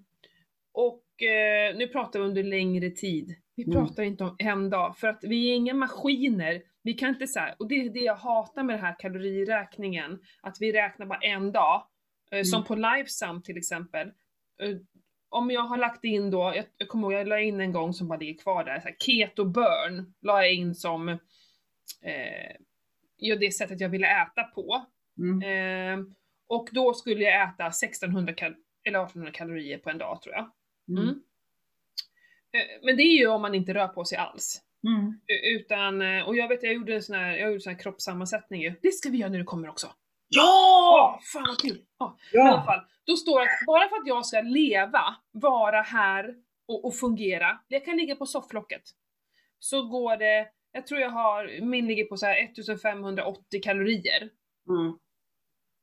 och eh, nu pratar vi under längre tid. Vi Mm. pratar inte om en dag, för att vi är inga maskiner. Vi kan inte säga, och det är det jag hatar med den här kaloriräkningen, att vi räknar bara en dag. Eh, Som Mm. på Lifesum till exempel. Eh, om jag har lagt in då, jag, jag kommer ihåg jag la in en gång som bara ligger kvar där, så här, keto burn la jag in som eh, ja, det sättet jag ville äta på. Mm. Eh, och då skulle jag äta 1600 kal- eller 1800 kalorier på en dag tror jag. Mm. Mm. Eh, men det är ju om man inte rör på sig alls. Mm. U- Utan, eh, och jag vet jag gjorde en sån här, jag gjorde en sån här kroppssammansättning ju. Det ska vi göra när du kommer också. Ja! Fan vad kul! Ja. Men i alla Ja! fall, då står det att bara för att jag ska leva, vara här och, och fungera, jag kan ligga på sofflocket. Så går det, jag tror jag har, min ligger på så här 1580 kalorier. Mm.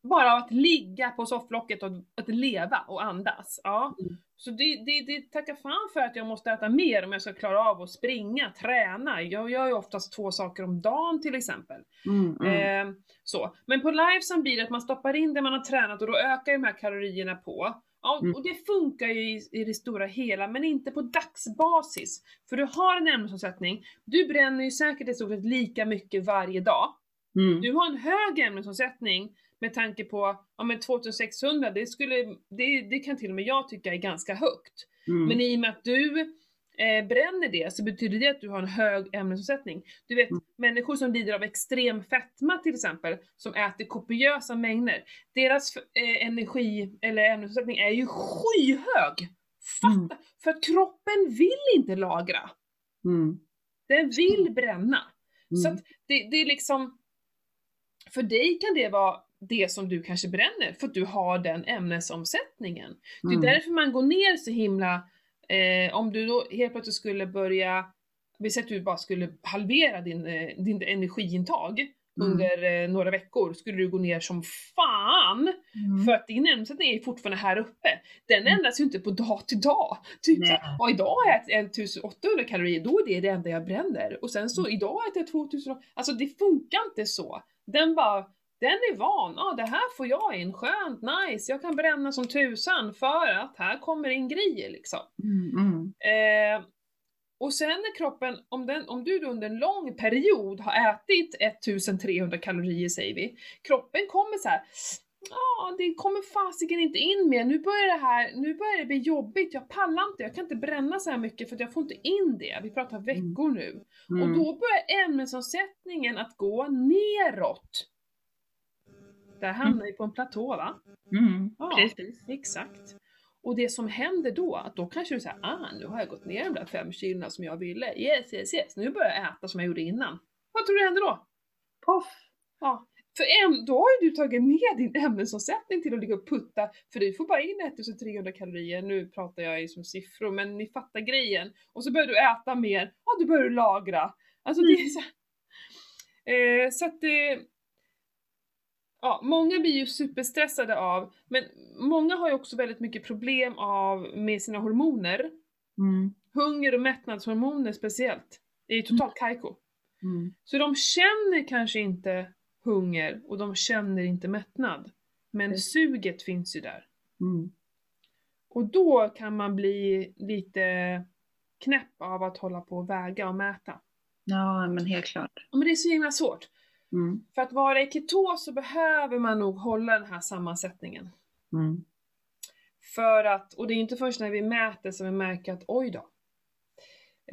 Bara av att ligga på sofflocket och att leva och andas. Ja. Mm. Så det, det, det tackar fan för att jag måste äta mer om jag ska klara av att springa, träna. Jag gör ju oftast två saker om dagen till exempel. Mm. Mm. Eh, så. Men på Lifesum blir det att man stoppar in det man har tränat och då ökar de här kalorierna på. Ja, Mm. och det funkar ju i, i det stora hela, men inte på dagsbasis. För du har en ämnesomsättning, du bränner ju säkert i stort sett lika mycket varje dag. Mm. Du har en hög ämnesomsättning med tanke på, ja men 2600, det skulle, det, det kan till och med jag tycka är ganska högt. Mm. Men i och med att du eh, bränner det så betyder det att du har en hög ämnesomsättning. Du vet, Mm. människor som lider av extrem fetma till exempel, som äter kopiösa mängder, deras eh, energi eller ämnesomsättning är ju skyhög! Fatta! Mm. För att kroppen vill inte lagra. Mm. Den vill bränna. Så Mm. att det, det är liksom, för dig kan det vara det som du kanske bränner, för att du har den ämnesomsättningen. Det är Mm. därför man går ner så himla, eh, om du då helt plötsligt skulle börja, vi säger att du bara skulle halvera din, eh, din energiintag Mm. under eh, några veckor, skulle du gå ner som fan! Mm. För att din ämnesomsättning är fortfarande här uppe. Den Mm. ändras ju inte på dag till dag. Typ såhär, ja, idag har jag ätit 1800 kalorier, då är det det enda jag bränner. Och sen Mm. så idag äter jag 2000. Alltså det funkar inte så. Den bara, den är van. Ja, det här får jag in. Skönt, nice. Jag kan bränna som tusan för att här kommer in grejer liksom. Mm. Mm. Eh, och sen när kroppen, om, den, om du under en lång period har ätit 1300 kalorier säger vi, kroppen kommer så här. Ja, det kommer fasiken inte in mer. Nu börjar det här, nu börjar det bli jobbigt. Jag pallar inte, jag kan inte bränna så här mycket för att jag får inte in det. Vi pratar veckor nu. Och Mm. då börjar ämnesomsättningen att gå neråt. Där hamnar vi på en platå va? Mm. Ja. Precis. Exakt. Och det som händer då, att då kanske du säger ah nu har jag gått ner de där fem kilona som jag ville. Yes, yes, yes. Nu börjar jag äta som jag gjorde innan. Vad tror du händer då? Poff! Ja, för äm- då har ju du tagit ner din ämnesomsättning till att ligga och putta, för du får bara in 1300 kalorier, nu pratar jag i som siffror, men ni fattar grejen. Och så börjar du äta mer, ja då börjar du lagra. Alltså det är så här- Eh, så att det... Ja, många blir ju superstressade av, men många har ju också väldigt mycket problem av med sina hormoner. Mm. Hunger och mättnadshormoner speciellt. Det är ju totalt kajko. Mm. Så de känner kanske inte hunger och de känner inte mättnad. Men Mm. suget finns ju där. Mm. Och då kan man bli lite knäpp av att hålla på och väga och mäta. Ja, men helt klart. Ja, Men det är så himla svårt. Mm. För att vara i ketos så behöver man nog hålla den här sammansättningen. Mm. För att, och det är inte först när vi mäter som vi märker att oj då.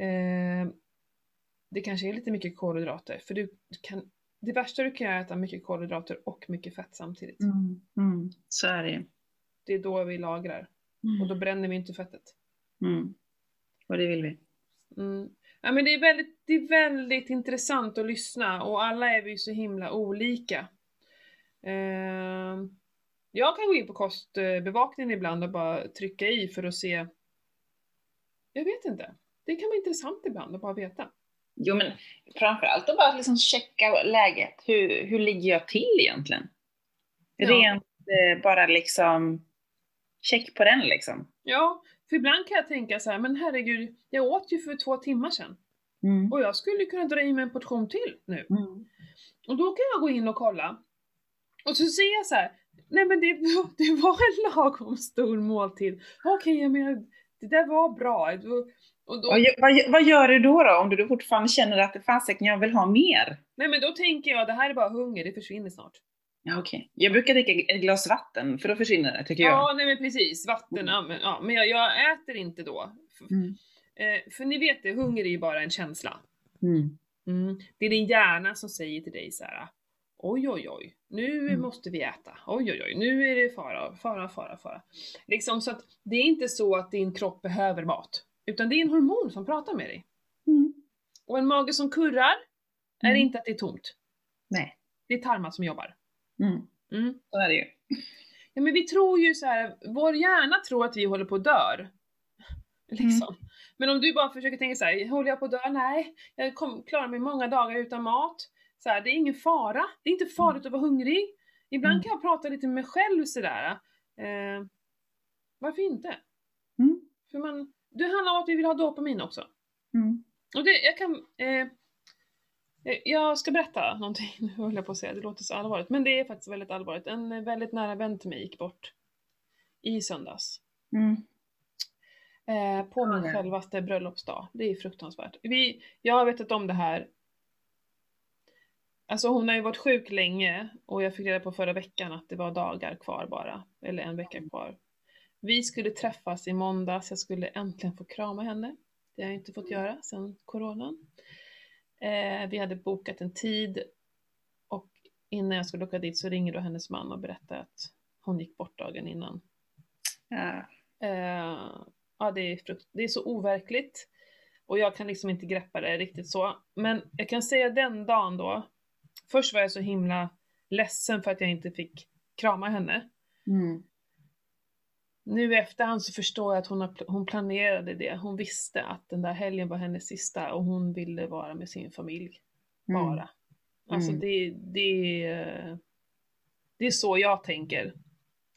Eh, det kanske är lite mycket kolhydrater. För du kan, det värsta du kan göra är att äta mycket kolhydrater och mycket fett samtidigt. Mm. Mm. Så är det. Det är då vi lagrar. Och då bränner vi inte fettet. Mm. Och det vill vi. Mm. Ja, men det, är väldigt, det är väldigt intressant att lyssna och alla är vi ju så himla olika. Eh, jag kan gå in på kostbevakningen ibland och bara trycka i för att se. Jag vet inte. Det kan vara intressant ibland att bara veta. Jo, men framförallt att bara liksom checka läget. Hur, hur ligger jag till egentligen? Ja. Rent eh, bara liksom, check på den liksom. Ja, för ibland kan jag tänka så här, men herregud, jag åt ju för två timmar sedan. Mm. Och jag skulle kunna dra i mig en portion till nu. Mm. Och då kan jag gå in och kolla. Och så ser jag så här, nej men det, det var en lagom stor måltid. Okej, ja, men det där var bra. Och då, vad, vad gör du då, då om du fortfarande känner att det fasiken, jag vill ha mer? nej men då tänker jag, det här är bara hunger, det försvinner snart. Ja, okej. Jag brukar dricka ett glas vatten, för då försvinner det, tycker jag. Ja, nej men precis, vatten, ja, men, ja, men jag, jag äter inte då. Mm. eh, för ni vet det, hunger är ju bara en känsla. Mm. Mm. Det är din hjärna som säger till dig så här. Oj, oj, oj, nu Mm. måste vi äta. Oj, oj, oj, nu är det fara, fara, fara, fara. Liksom så att det är inte så att din kropp behöver mat, utan det är en hormon som pratar med dig. Mm. Och en mage som kurrar är Mm. inte att det är tomt. Nej. Det är tarmar som jobbar. Mm. Mm. Så är det ju. Ja, men vi tror ju så här, vår hjärna tror att vi håller på att dör. [laughs] Liksom. Men om du bara försöker tänka så här, håller jag på att dö? Nej, jag kom, klarar mig många dagar utan mat. Så här, det är ingen fara. Det är inte farligt att vara hungrig. Ibland Mm. kan jag prata lite med mig själv sådär. Eh, varför inte? Mm. För man, det handlar om att vi vill ha dopamin också. Mm. Och det, jag kan... Eh, jag ska berätta någonting, nu [laughs] höll jag på att säga, det låter så allvarligt, men det är faktiskt väldigt allvarligt. En eh, väldigt nära vän till mig gick bort i söndags. Mm. Eh, på min självaste bröllopsdag. Det är fruktansvärt. Vi, jag har vetat om det här. Alltså hon har ju varit sjuk länge och jag fick reda på förra veckan att det var dagar kvar bara. Eller en vecka kvar. Vi skulle träffas i måndags, jag skulle äntligen få krama henne. Det har jag inte fått göra sedan coronan. Eh, vi hade bokat en tid och innan jag skulle åka dit så ringer då hennes man och berättar att hon gick bort dagen innan. Ja. Eh, ja, det är, frukt- det är så overkligt. Och jag kan liksom inte greppa det riktigt så. Men jag kan säga den dagen då. Först var jag så himla ledsen för att jag inte fick krama henne. Mm. Nu i efterhand så förstår jag att hon, har, hon planerade det. Hon visste att den där helgen var hennes sista och hon ville vara med sin familj. Mm. Bara. Alltså Mm. det, det, är- det är så jag tänker.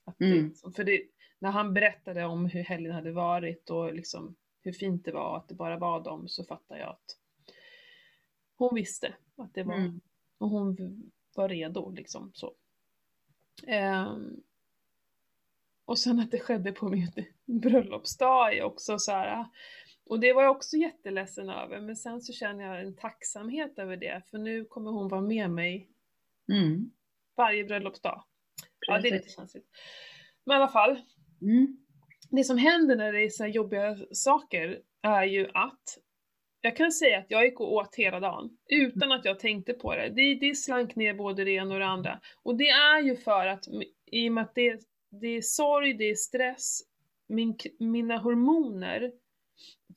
Att Mm. det, för det, när han berättade om hur helgen hade varit och liksom hur fint det var att det bara var dem så fattade jag att hon visste att det var Mm. och hon var redo liksom så. Ehm, och sen att det skedde på min [laughs] bröllopsdag är också så här. Och det var jag också jätteledsen över men sen så känner jag en tacksamhet över det för nu kommer hon vara med mig Mm. varje bröllopsdag. Ja det är lite Precis. känsligt. Men i alla fall, Mm. det som händer när det är så jobbiga saker är ju att jag kan säga att jag gick och åt hela dagen utan att jag tänkte på det. Det, det slank ner både det ena och det andra. Och det är ju för att i och med att det, det är sorg, det är stress, min, mina hormoner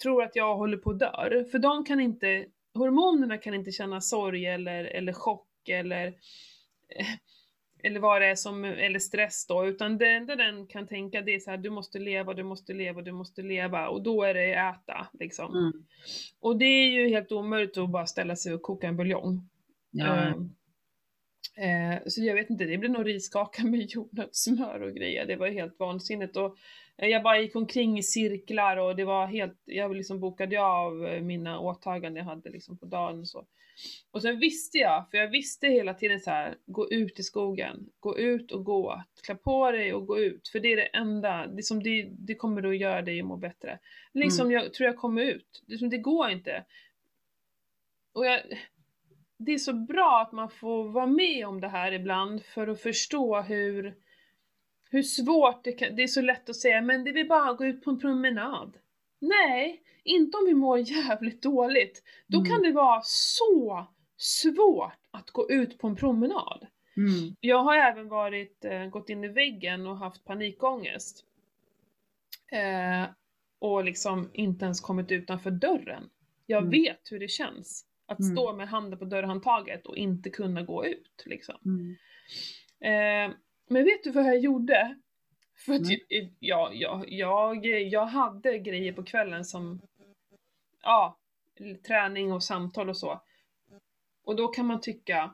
tror att jag håller på att dör. För de kan inte, hormonerna kan inte känna sorg eller, eller chock eller [laughs] eller vad det är som, eller stress då, utan det enda den kan tänka det är så här, du måste leva, du måste leva, du måste leva och då är det äta liksom. Mm. Och det är ju helt omöjligt att bara ställa sig och koka en buljong. Ja. Eh, eh, så jag vet inte, det blev nog riskaka med [laughs] jordnötssmör och grejer. Det var helt vansinnigt. Och eh, jag bara gick omkring i cirklar och det var helt, jag liksom bokade av eh, mina åtaganden jag hade liksom på dagen och så. Och sen visste jag, för jag visste hela tiden så här, gå ut i skogen, gå ut och gå, klä på dig och gå ut, för det är det enda, det, som det, det kommer att göra dig må bättre. Liksom jag tror jag kommer ut, det, som det går inte. Och jag, det är så bra att man får vara med om det här ibland för att förstå hur, hur svårt det kan, det är så lätt att säga, men det vill bara gå ut på en promenad. Nej, inte om vi mår jävligt dåligt. Då Mm. kan det vara så svårt att gå ut på en promenad. Mm. Jag har även varit, eh, gått in i väggen och haft panikångest. Eh, och liksom inte ens kommit utanför dörren. Jag Mm. vet hur det känns att Mm. stå med handen på dörrhandtaget och inte kunna gå ut. Liksom. Mm. Eh, men vet du vad jag gjorde? För att Nej. jag, jag, jag, jag hade grejer på kvällen som, ja, träning och samtal och så. Och då kan man tycka,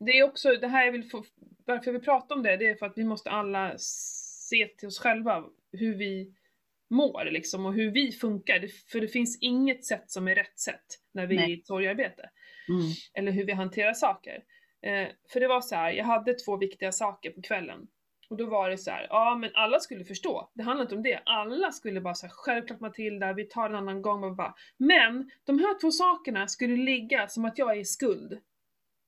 det är också, det här jag vill få, varför jag vill prata om det, det är för att vi måste alla se till oss själva hur vi mår liksom och hur vi funkar. Det, för det finns inget sätt som är rätt sätt när vi är Nej. i ett sorgarbete Mm. eller hur vi hanterar saker. Eh, för det var så här, jag hade två viktiga saker på kvällen. Och då var det så här, ja men alla skulle förstå. Det handlar inte om det. Alla skulle bara säga självklart Matilda, vi tar en annan gång. Bara, bara. Men de här två sakerna skulle ligga som att jag är i skuld.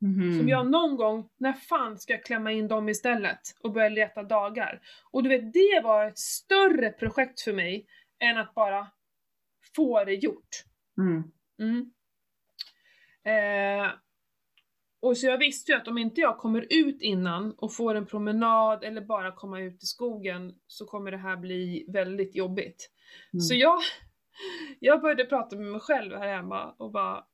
Mhm. Som jag någon gång, när fan ska jag klämma in dem istället? Och börja leta dagar. Och du vet, det var ett större projekt för mig än att bara få det gjort. Mm. Mm. Eh, och så jag visste ju att om inte jag kommer ut innan och får en promenad eller bara komma ut i skogen så kommer det här bli väldigt jobbigt. Mm. Så jag, jag började prata med mig själv här hemma och bara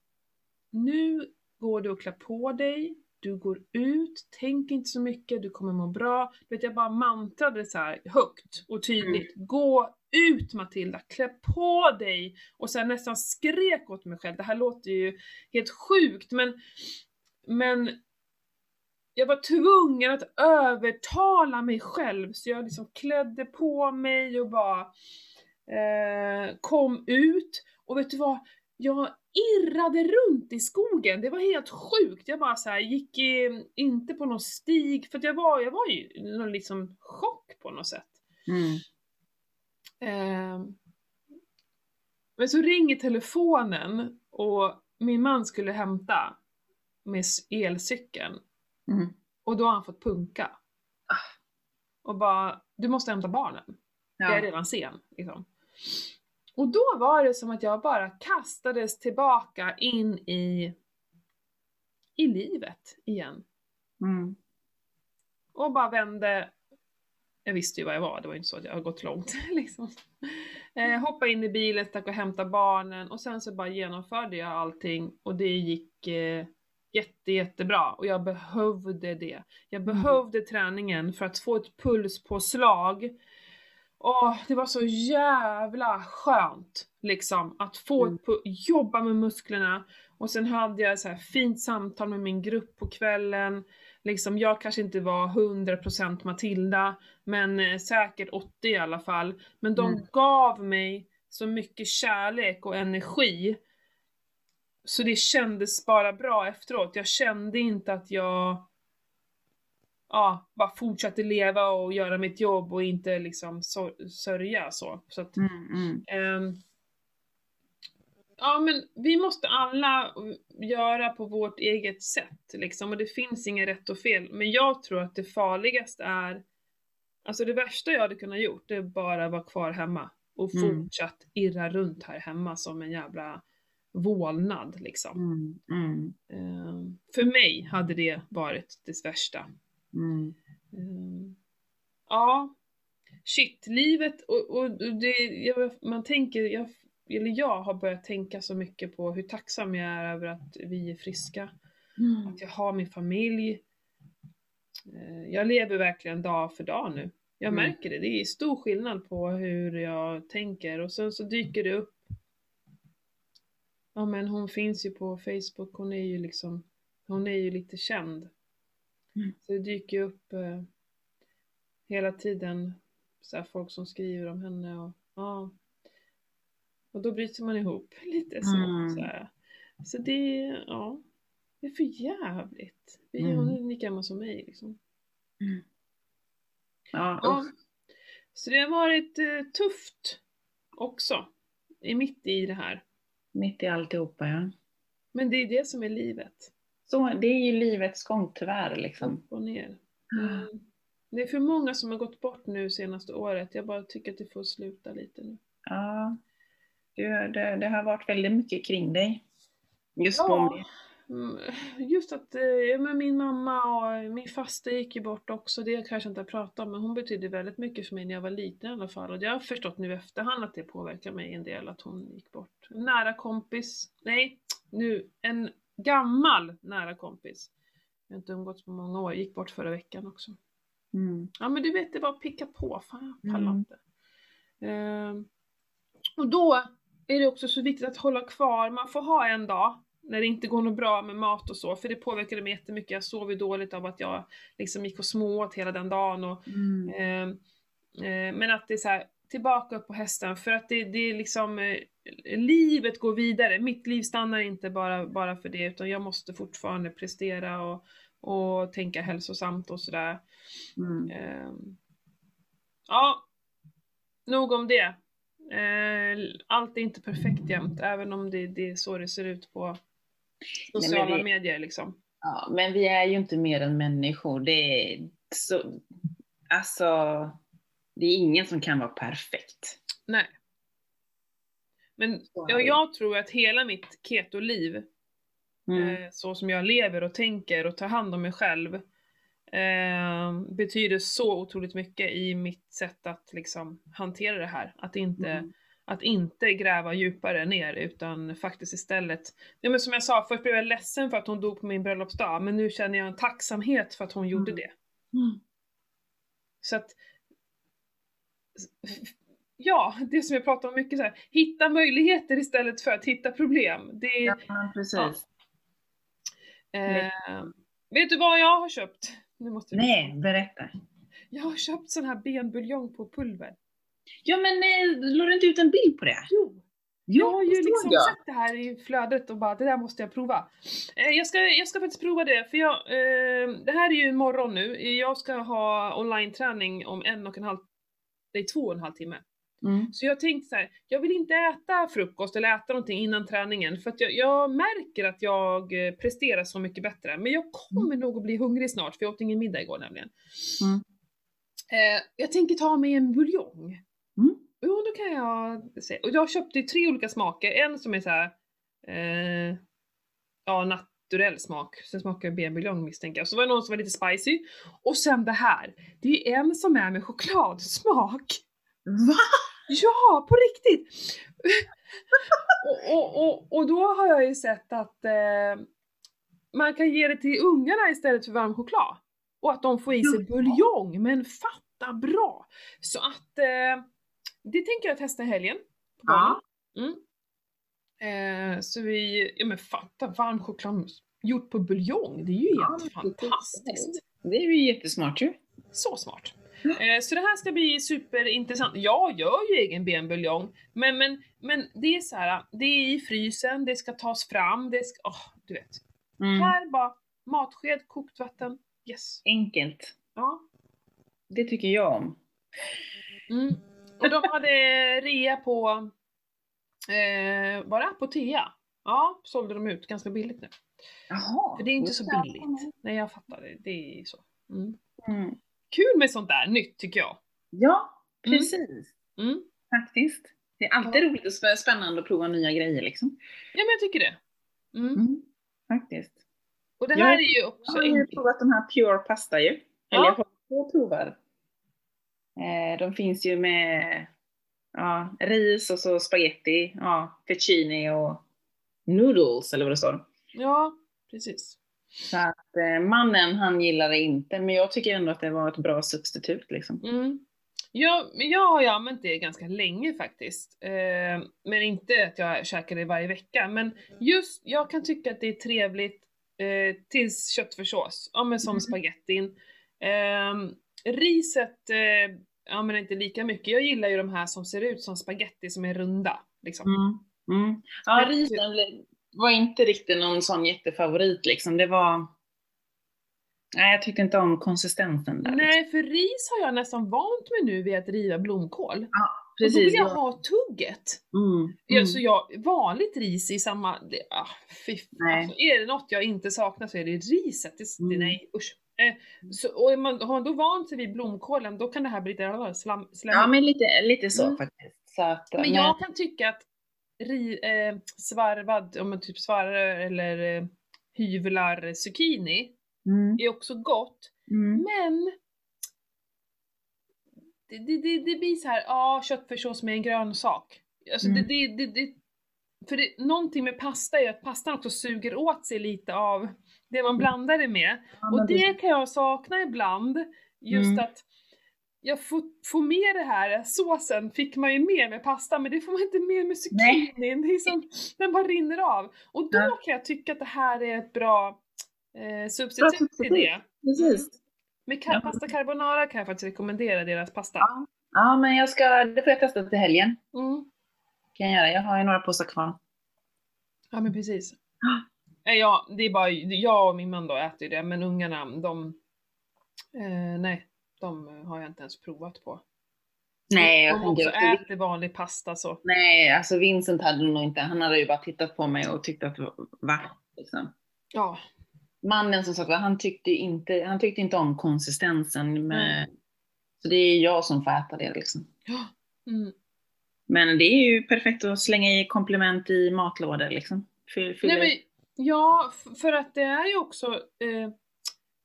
Nu går du och klär på dig, du går ut, tänk inte så mycket, du kommer må bra. Du vet, jag bara mantrade så här högt och tydligt. Gå ut Matilda, klä på dig! Och sen nästan skrek åt mig själv. Det här låter ju helt sjukt men, men jag var tvungen att övertala mig själv så jag liksom klädde på mig och bara eh, kom ut. Och vet du vad? Jag irrade runt i skogen, det var helt sjukt. Jag bara så här, gick inte på någon stig, för jag var, jag var ju någon liksom chock på något sätt. Mm. Eh, men så ringer telefonen och min man skulle hämta med elcykeln Mm. och då har han fått punka. Och bara, du måste hämta barnen. Jag är Ja. redan sen. Liksom. Och då var det som att jag bara kastades tillbaka in i, i livet igen. Mm. Och bara vände, jag visste ju vad jag var, det var ju inte så att jag har gått långt [laughs] liksom. Eh, hoppa in i bilen, stack och hämta barnen och sen så bara genomförde jag allting och det gick eh, jätte, jättebra och jag behövde det. Jag Mm. behövde träningen för att få ett pulspåslag. Åh, det var så jävla skönt liksom att få Mm. jobba med musklerna och sen hade jag så här fint samtal med min grupp på kvällen. Liksom, jag kanske inte var 100% Matilda, men eh, säkert 80 i alla fall. Men de Mm. gav mig så mycket kärlek och energi. Så det kändes bara bra efteråt. Jag kände inte att jag ja, bara fortsatte leva och göra mitt jobb och inte liksom sörja så. så att, Mm. Mm. Ehm, ja men vi måste alla göra på vårt eget sätt liksom och det finns inget rätt och fel. Men jag tror att det farligaste är, alltså det värsta jag hade kunnat gjort det är bara vara kvar hemma och Mm. fortsatt irra runt här hemma som en jävla vålnad liksom. Ehm, för mig hade det varit det värsta. Mm. Ehm, ja, shit, livet och, och det, jag, man tänker, jag, eller jag har börjat tänka så mycket på hur tacksam jag är över att vi är friska, Mm. att jag har min familj. Eh, Jag lever verkligen dag för dag nu. Jag Mm. märker det, det är stor skillnad på hur jag tänker och sen så dyker det upp Ja men hon finns ju på Facebook, hon är ju liksom, hon är ju lite känd. Mm. Så det dyker ju upp eh, hela tiden så här, folk som skriver om henne och ja. Och då bryter man ihop [laughs] lite så. Mm. Så, här. så det, ja. Det är för jävligt. Är, Mm. Hon är lika gammal som mig liksom. Ja, Ja. usch. Så det har varit eh, tufft också. I mitt i det här. Mitt i alltihopa ja. Men det är det som är livet. Så det är ju livets gång tyvärr liksom. Upp och ner. Mm. Det är för många som har gått bort nu senaste året. Jag bara tycker att det får sluta lite nu. Ja. Du, det, det har varit väldigt mycket kring dig. Just på Ja. Mm, Just att eh, men min mamma och min faster gick ju bort också. Det kanske jag inte har pratat om, men hon betydde väldigt mycket för mig när jag var liten i alla fall. Och jag har förstått nu efterhand att det påverkar mig en del att hon gick bort. En nära kompis, nej, nu, en gammal nära kompis. Jag har inte umgåtts på många år, gick bort förra veckan också. Mm. Ja men du vet, det bara picka på. Fan, jag pallar Mm. inte. Ehm, och då är det också så viktigt att hålla kvar, man får ha en dag när det inte går något bra med mat och så, för det påverkade mig jättemycket. Jag sov ju dåligt av att jag liksom gick och smååt hela den dagen. Och, Mm. ehm, eh, men att det är så här, tillbaka upp på hästen, för att det, det är liksom, eh, livet går vidare. Mitt liv stannar inte bara, bara för det, utan jag måste fortfarande prestera och, och tänka hälsosamt och sådär. Mm. Ehm, ja, nog om det. Eh, allt är inte perfekt jämt, även om det, det är så det ser ut på sociala vi- medier liksom. Ja, men vi är ju inte mer än människor. Det är så, alltså, det är ingen som kan vara perfekt. Nej. Men ja, jag tror att hela mitt keto-liv, Mm. eh, så som jag lever och tänker och tar hand om mig själv, eh, betyder så otroligt mycket i mitt sätt att liksom hantera det här. Att inte Mm. att inte gräva djupare ner utan faktiskt istället, ja men som jag sa, först blev jag ledsen för att hon dog på min bröllopsdag, men nu känner jag en tacksamhet för att hon gjorde Mm. det. Mm. Så att, ja, det som jag pratar om mycket så här, hitta möjligheter istället för att hitta problem. Det Ja, precis. eh, vet du vad jag har köpt? Nu måste Nej, berätta. Jag har köpt sån här benbuljong på pulver. Ja, men eh, la du inte ut en bild på det? Jo, Jo, jag har ju liksom jag. sett det här i flödet och bara det där måste jag prova. Eh, jag, ska, jag ska faktiskt prova det för jag, eh, det här är ju imorgon nu. Jag ska ha online-träning om en och en halv, nej två och en halv timme. Mm. Så jag tänkte så här, jag vill inte äta frukost eller äta någonting innan träningen för att jag, jag märker att jag eh, presterar så mycket bättre. Men jag kommer nog att bli hungrig snart för jag åt ingen middag igår nämligen. Mm. Eh, jag tänker ta mig en buljong. Mm. Jo, då kan jag se. Och jag köpte tre olika smaker. En som är så här, eh, ja, naturell smak. Sen smakar benbuljong misstänker jag. Så var det någon som var lite spicy. Och sen det här. Det är en som är med chokladsmak. Va? Ja, på riktigt! och, och, och, och då har jag ju sett att eh, man kan ge det till ungarna istället för varm choklad. Och att de får i sig buljong, men fatta bra! Så att eh, det tänker jag testa i helgen. På Ja. Mm. Eh, så vi, ja men fatta varm choklad gjort på buljong, det är ju Ja, helt det- fantastiskt! Det är ju jättesmart ju. Så smart. Eh, så det här ska bli superintressant. Jag gör ju egen benbuljong, men, men, men det är så här, det är i frysen, det ska tas fram, det ska, åh, du vet. Mm. Här bara, matsked, kokt vatten, yes. Enkelt. Ja. Det tycker jag om. Mm. Och de hade rea på, eh, var det Apotea? Ja, sålde de ut ganska billigt nu. Jaha. För det är inte så billigt. Nej, jag fattar det, det är så. Mm. Mm. Kul med sånt där nytt tycker jag. Ja, Mm. precis. Mm. Faktiskt. Det är alltid roligt och spä- spännande att prova nya grejer liksom. Ja, men jag tycker det. Mm. Mm. Faktiskt. Och det Jag- här är ju Jag också har ju provat de här Pure Pasta ju. Eller Ja. jag har två provar. Eh, de finns ju med ja, ris och så spaghetti, ja, fettuccine och noodles eller vad det står. Ja, precis. Så att eh, mannen han gillar det inte, men jag tycker ändå att det var ett bra substitut liksom. Mm. Ja, men jag har ju använt det ganska länge faktiskt. Eh, men inte att jag käkar det varje vecka. Men just, jag kan tycka att det är trevligt eh, till köttfärssås. Ja men som Mm. spagettin. Eh, riset, eh, ja men inte lika mycket. Jag gillar ju de här som ser ut som spaghetti som är runda. Liksom. Mm. Mm. Ja, risen var inte riktigt någon sån jättefavorit liksom. Det var... Nej, jag tyckte inte om konsistensen där. liksom. Nej, för ris har jag nästan vant mig nu vid att riva blomkål. och då Precis. vill jag ja. ha tugget. Mm. Ja, Mm. så jag, vanligt ris i samma, ah, fy, Nej. alltså, är det något jag inte saknar så är det riset. Det, det, Mm. nej usch. Eh, så, och man, har man då vant sig vid blomkålen då kan det här bli lite slam, slem. Ja, men lite, lite så Mm. faktiskt. Så att, men jag kan tycka att ri, eh, svarvad, om man typ svarvar eller eh, hyvlar zucchini Mm. är också gott. Mm. Men det, det, det, det blir så här, ja köttfärssås med en grönsak. Alltså Mm. det, det, det, för det, någonting med pasta är att pastan också suger åt sig lite av det man blandar det med. Och det kan jag sakna ibland. Just Mm. att jag får, får med det här, såsen fick man ju med med pasta men det får man inte med med zucchinin. Det är som, den bara rinner av. Och då Ja. kan jag tycka att det här är ett bra eh, Bra substitut till substitut. det. Precis. Med ka- Ja. pasta carbonara kan jag faktiskt rekommendera deras pasta. Ja. Ja, men jag ska, det får jag testa till helgen. Mm. Kan jag göra. Jag har ju några påsar kvar. Ja men precis. Ja. Det är bara jag och min man då äter det, men ungarna de... Eh, nej, de har jag inte ens provat på. Nej, jag de tänker också att äter vanlig pasta så. Nej, alltså Vincent hade nog inte. Han hade ju bara tittat på mig och tyckt att va? Liksom. Ja. Mannen som sagt han tyckte inte, han tyckte inte om konsistensen. Med, Mm. Så det är jag som får äta det liksom. Ja. Mm. Men det är ju perfekt att slänga i komplement i matlådor liksom. Fyll, fyller- Nej, ja, för att det är ju också eh,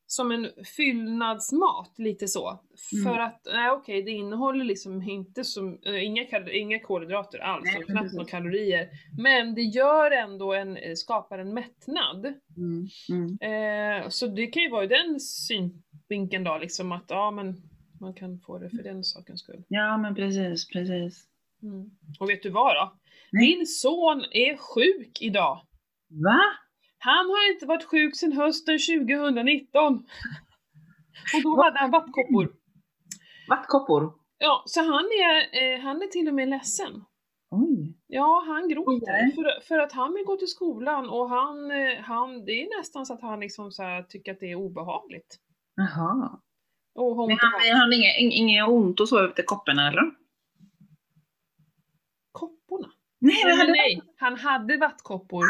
som en fyllnadsmat, lite så. Mm. För att, nej okej, det innehåller liksom inte som, eh, inga, inga kolhydrater alls, Nej, och knappt några kalorier. Men det gör ändå en, eh, skapar en mättnad. Mm, mm. Eh, så det kan ju vara i den synvinkeln då, liksom att ja men man kan få det för den sakens skull. Ja, men precis, precis. Mm. Och vet du vad då? Nej. Min son är sjuk idag. Va? Han har inte varit sjuk sedan hösten 2019. Och då hade han vattkoppor. Vattkoppor? Ja, så han är, eh, han är till och med ledsen. Oj. Ja, han gråter för, för att han vill gå till skolan och han, eh, han, det är nästan så att han liksom så tycker att det är obehagligt. Jaha. Och Men han, han hade inget, ing- inget ont och så efter kopporna eller? Kopporna? Nej, Nej, hade... nej, han hade vattkoppor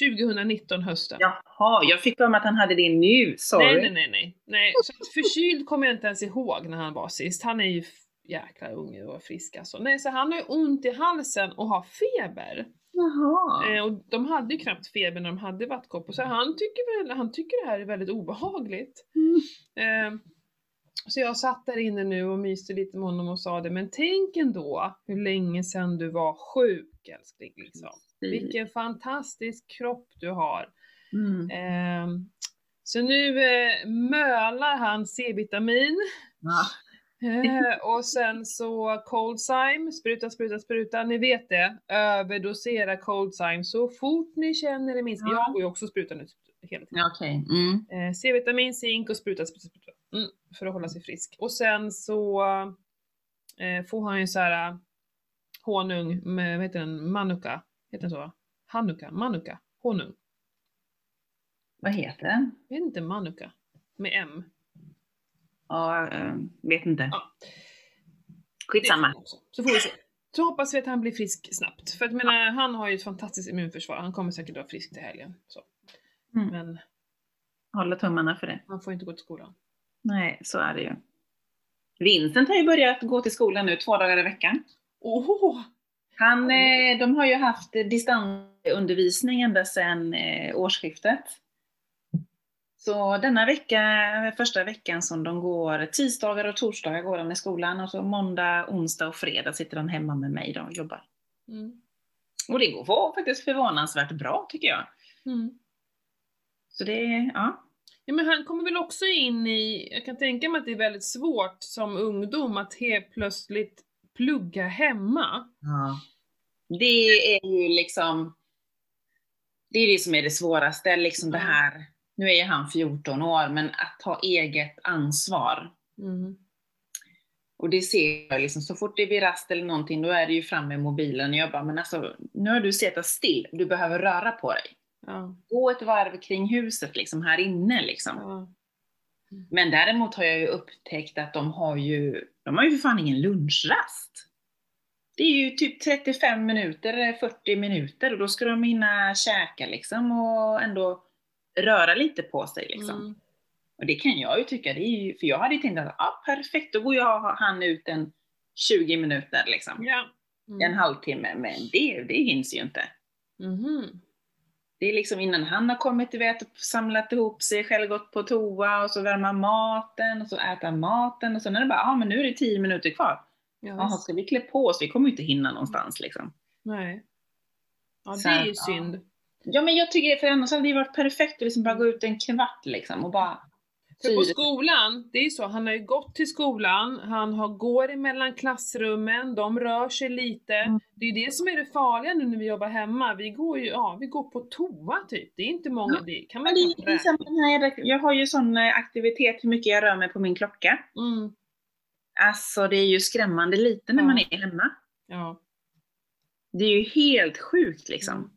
2019 hösten. Jaha, jag fick för mig att han hade det nu. Sorry. Nej, nej, nej, nej. nej. Så förkyld kommer jag inte ens ihåg när han var sist. Han är ju jäkla ung och frisk alltså. Nej, så han har ju ont i halsen och har feber. Jaha. Eh, och de hade ju knappt feber när de hade vattkoppor, så han tycker väl, han tycker det här är väldigt obehagligt. Mm. Eh, så jag satt där inne nu och myste lite med honom och sa det, men tänk ändå hur länge sedan du var sjuk älskling liksom. Vilken fantastisk kropp du har. Mm. Ehm, så nu eh, mölar han C-vitamin Ja. eh, och sen så Coldzyme, spruta, spruta, spruta, ni vet det. Överdosera Coldzyme så fort ni känner det minsta. Ja. Jag går ju också spruta nu hela tiden. Okej. Mm. Eh, C-vitamin, zink och spruta, spruta, spruta. Mm, för att hålla sig frisk. Och sen så eh, får han ju så här eh, honung med, vad heter den, manuka? Heter den så? Hanuka? Manuka? Honung? Vad heter den? Jag vet inte, manuka? Med M. Ja, eh, vet inte. Ja. Skitsamma. Så får vi se. Så hoppas vi att han blir frisk snabbt. För att menar, han har ju ett fantastiskt immunförsvar. Han kommer säkert vara frisk till helgen. Så. Mm. Men Hålla tummarna för det. han får inte gå till skolan. Nej, så är det ju. Vincent har ju börjat gå till skolan nu två dagar i veckan. Åh! Han, eh, de har ju haft distansundervisning ända sedan eh, årsskiftet. Så denna vecka, första veckan som de går, tisdagar och torsdagar går de i skolan och så måndag, onsdag och fredag sitter de hemma med mig då och jobbar. Mm. Och det går faktiskt förvånansvärt bra tycker jag. Mm. Så det, ja. Ja men han kommer väl också in i, jag kan tänka mig att det är väldigt svårt som ungdom att helt plötsligt plugga hemma. Ja. Det är ju liksom, det är det som är det svåraste, liksom det här, nu är ju han 14 år, men att ta eget ansvar. Mm. Och det ser jag liksom, så fort det blir rast eller någonting, då är det ju fram med mobilen och jag bara, men alltså, nu har du suttit still, du behöver röra på dig. Ja, Gå ett varv kring huset liksom, här inne liksom. ja. Men däremot har jag ju upptäckt att de har ju, de har ju för fan ingen lunchrast. Det är ju typ 35 minuter, 40 minuter och då ska de hinna käka liksom och ändå röra lite på sig liksom. Mm. Och det kan jag ju tycka, det är ju, för jag hade ju tänkt att ah, perfekt, då går jag och han ut en 20 minuter liksom. Ja. En Mm. halvtimme, men det, det hinns ju inte. Mhm. Det är liksom innan han har kommit, vet, och samlat ihop sig, själv gått på toa och så värma maten och så äta maten och så när det bara, ja ah, men nu är det 10 minuter kvar. Ja, Jaha, ska vi klä på oss? Vi kommer ju inte hinna någonstans liksom. Nej. Ja, det är ju att, ja. synd. Ja men jag tycker, för annars hade det varit perfekt att liksom bara gå ut en kvart liksom och bara För på skolan, det är ju så, han har ju gått till skolan, han har, går emellan klassrummen, de rör sig lite. Mm. Det är ju det som är det farliga nu när vi jobbar hemma. Vi går ju, ja, vi går på toa typ. Det är inte många, Ja, det kan man ju jävla- jag har ju sån eh, aktivitet hur mycket jag rör mig på min klocka. Mm, Alltså det är ju skrämmande lite när Ja. man är hemma. ja. Det är ju helt sjukt liksom. Mm.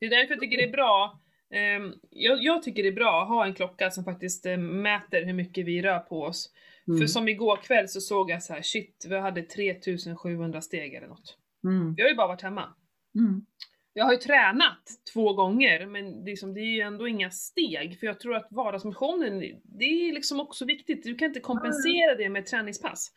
Det är därför jag tycker det är bra, ehm, jag, jag tycker det är bra att ha en klocka som faktiskt eh, mäter hur mycket vi rör på oss. Mm. För som igår kväll så såg jag så här, shit, vi hade 3700 steg eller något. Mm. Vi har ju bara varit hemma. Mm. Jag har ju tränat två gånger, men det är, liksom, det är ju ändå inga steg. För jag tror att vardagsmotionen, det är liksom också viktigt. Du kan inte kompensera det med träningspass.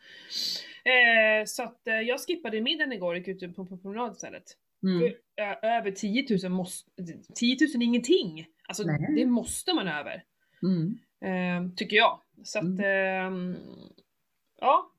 Eh, så att eh, jag skippade middagen igår och gick ut på, på promenad istället. Mm. För, eh, över 10 000 måste, 10 000 är ingenting. Alltså Nej. det måste man över. Mm. Eh, tycker jag. Så att, ehm, ja.